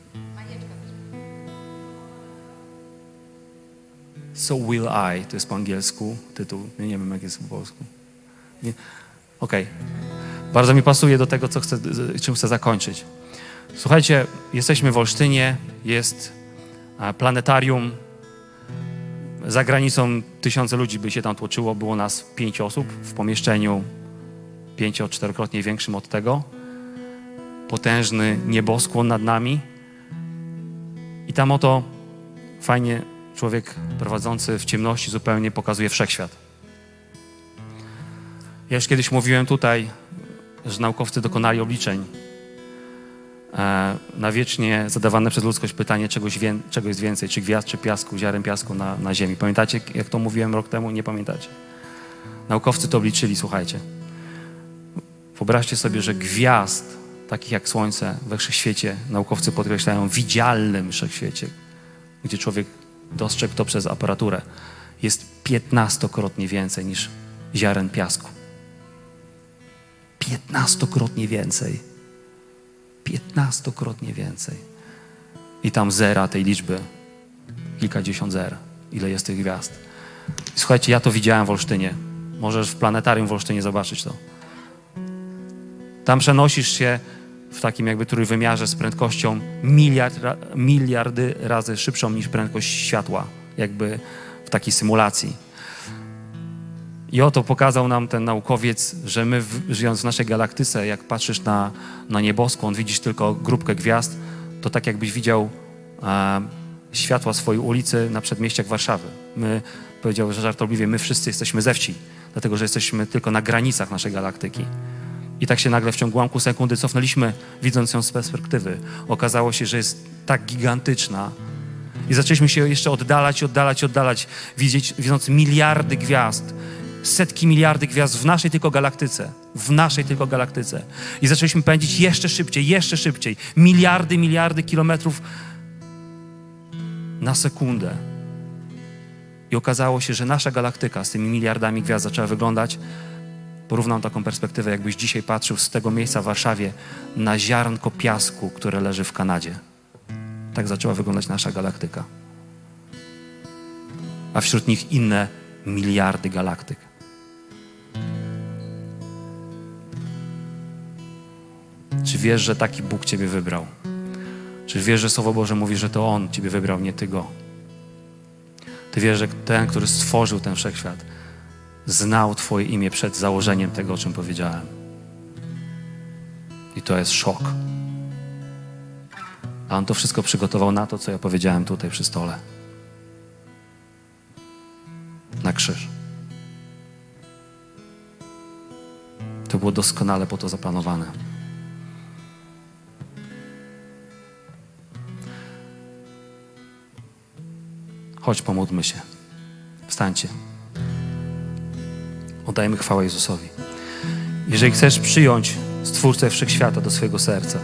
So Will I, to jest po angielsku tytuł, ja nie wiem jak jest po polsku. Nie- Okej. Bardzo mi pasuje do tego, co chcę, czym chcę zakończyć. Słuchajcie, jesteśmy w Olsztynie, jest planetarium. Za granicą tysiące ludzi by się tam tłoczyło, było nas pięć osób w pomieszczeniu pięcio, czterokrotnie większym od tego. Potężny nieboskłon nad nami. I tam oto fajnie człowiek prowadzący w ciemności zupełnie pokazuje wszechświat. Ja już kiedyś mówiłem tutaj, że naukowcy dokonali obliczeń e, na wiecznie zadawane przez ludzkość pytanie, czegoś, jest więcej, czy gwiazd, czy piasku, ziaren piasku na, na Ziemi. Pamiętacie, jak to mówiłem rok temu? Nie pamiętacie. Naukowcy to obliczyli, słuchajcie. Wyobraźcie sobie, że gwiazd, takich jak Słońce we wszechświecie, naukowcy podkreślają, widzialnym wszechświecie, gdzie człowiek dostrzegł to przez aparaturę, jest piętnastokrotnie więcej niż ziaren piasku. Piętnastokrotnie więcej. Piętnastokrotnie więcej. I tam zera tej liczby, kilkadziesiąt zer, ile jest tych gwiazd. Słuchajcie, ja to widziałem w Olsztynie. Możesz w planetarium w Olsztynie zobaczyć to. Tam przenosisz się w takim jakby trójwymiarze z prędkością miliard, miliardy razy szybszą niż prędkość światła, jakby w takiej symulacji. I oto pokazał nam ten naukowiec, że my żyjąc w naszej galaktyce, jak patrzysz na, na nieboskłon, widzisz tylko grupkę gwiazd, to tak jakbyś widział e, światła swojej ulicy na przedmieściach Warszawy. My, powiedział, że żartobliwie, my wszyscy jesteśmy ze wsi, dlatego że jesteśmy tylko na granicach naszej galaktyki. I tak się nagle w ciągu ułamku sekundy cofnęliśmy, widząc ją z perspektywy. Okazało się, że jest tak gigantyczna. I zaczęliśmy się jeszcze oddalać, oddalać, oddalać, widzieć, widząc miliardy gwiazd, setki miliardy gwiazd w naszej tylko galaktyce. W naszej tylko galaktyce. I zaczęliśmy pędzić jeszcze szybciej, jeszcze szybciej. Miliardy, miliardy kilometrów na sekundę. I okazało się, że nasza galaktyka z tymi miliardami gwiazd zaczęła wyglądać Porównam taką perspektywę, jakbyś dzisiaj patrzył z tego miejsca w Warszawie na ziarnko piasku, które leży w Kanadzie. Tak zaczęła wyglądać nasza galaktyka. A wśród nich inne miliardy galaktyk. Czy wiesz, że taki Bóg Ciebie wybrał? Czy wiesz, że Słowo Boże mówi, że to On Ciebie wybrał, nie Ty Go? Ty wiesz, że ten, który stworzył ten wszechświat, znał Twoje imię przed założeniem tego, o czym powiedziałem. I to jest szok. A on to wszystko przygotował na to, co ja powiedziałem tutaj przy stole. Na krzyż. To było doskonale po to zaplanowane. Chodź, pomódlmy się. Wstańcie. Oddajmy chwałę Jezusowi. Jeżeli chcesz przyjąć Stwórcę Wszechświata do swojego serca,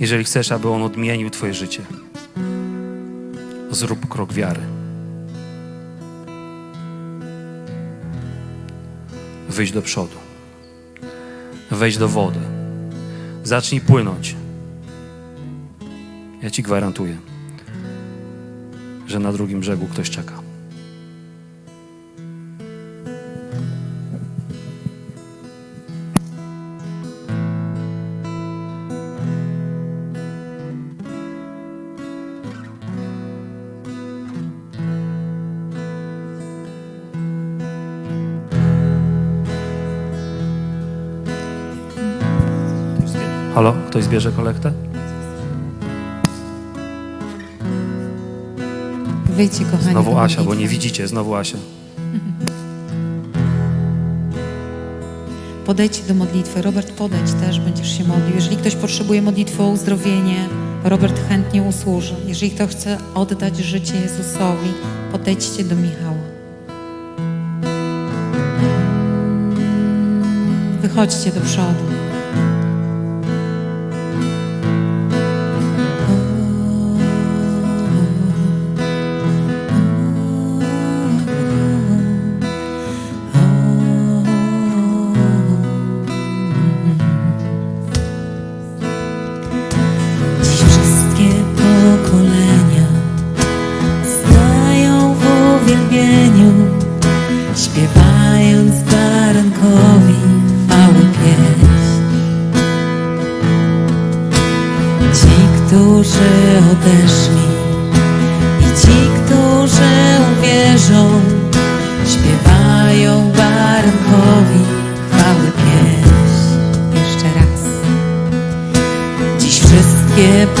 jeżeli chcesz, aby On odmienił Twoje życie, zrób krok wiary. Wyjdź do przodu. Wejdź do wody. Zacznij płynąć. Ja Ci gwarantuję, że na drugim brzegu ktoś czeka. Ktoś zbierze kolektę? Wyjdźcie, kochani. Znowu Asia, bo nie widzicie, znowu Asia. Podejdźcie do modlitwy. Robert, podejdź też, będziesz się modlił. Jeżeli ktoś potrzebuje modlitwy o uzdrowienie, Robert chętnie usłuży. Jeżeli ktoś chce oddać życie Jezusowi, podejdźcie do Michała. Wychodźcie do przodu.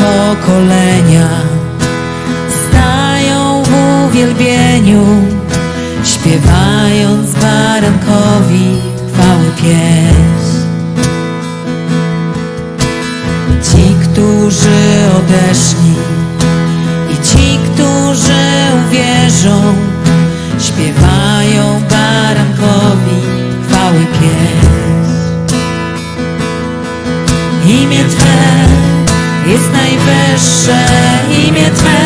pokolenia stają w uwielbieniu, śpiewając barankowi chwały pieśń. Ci, którzy odeszli i ci, którzy uwierzą, najwyższe imię Twe,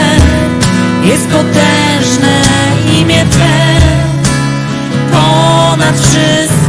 jest potężne imię Twe, ponad wszystko.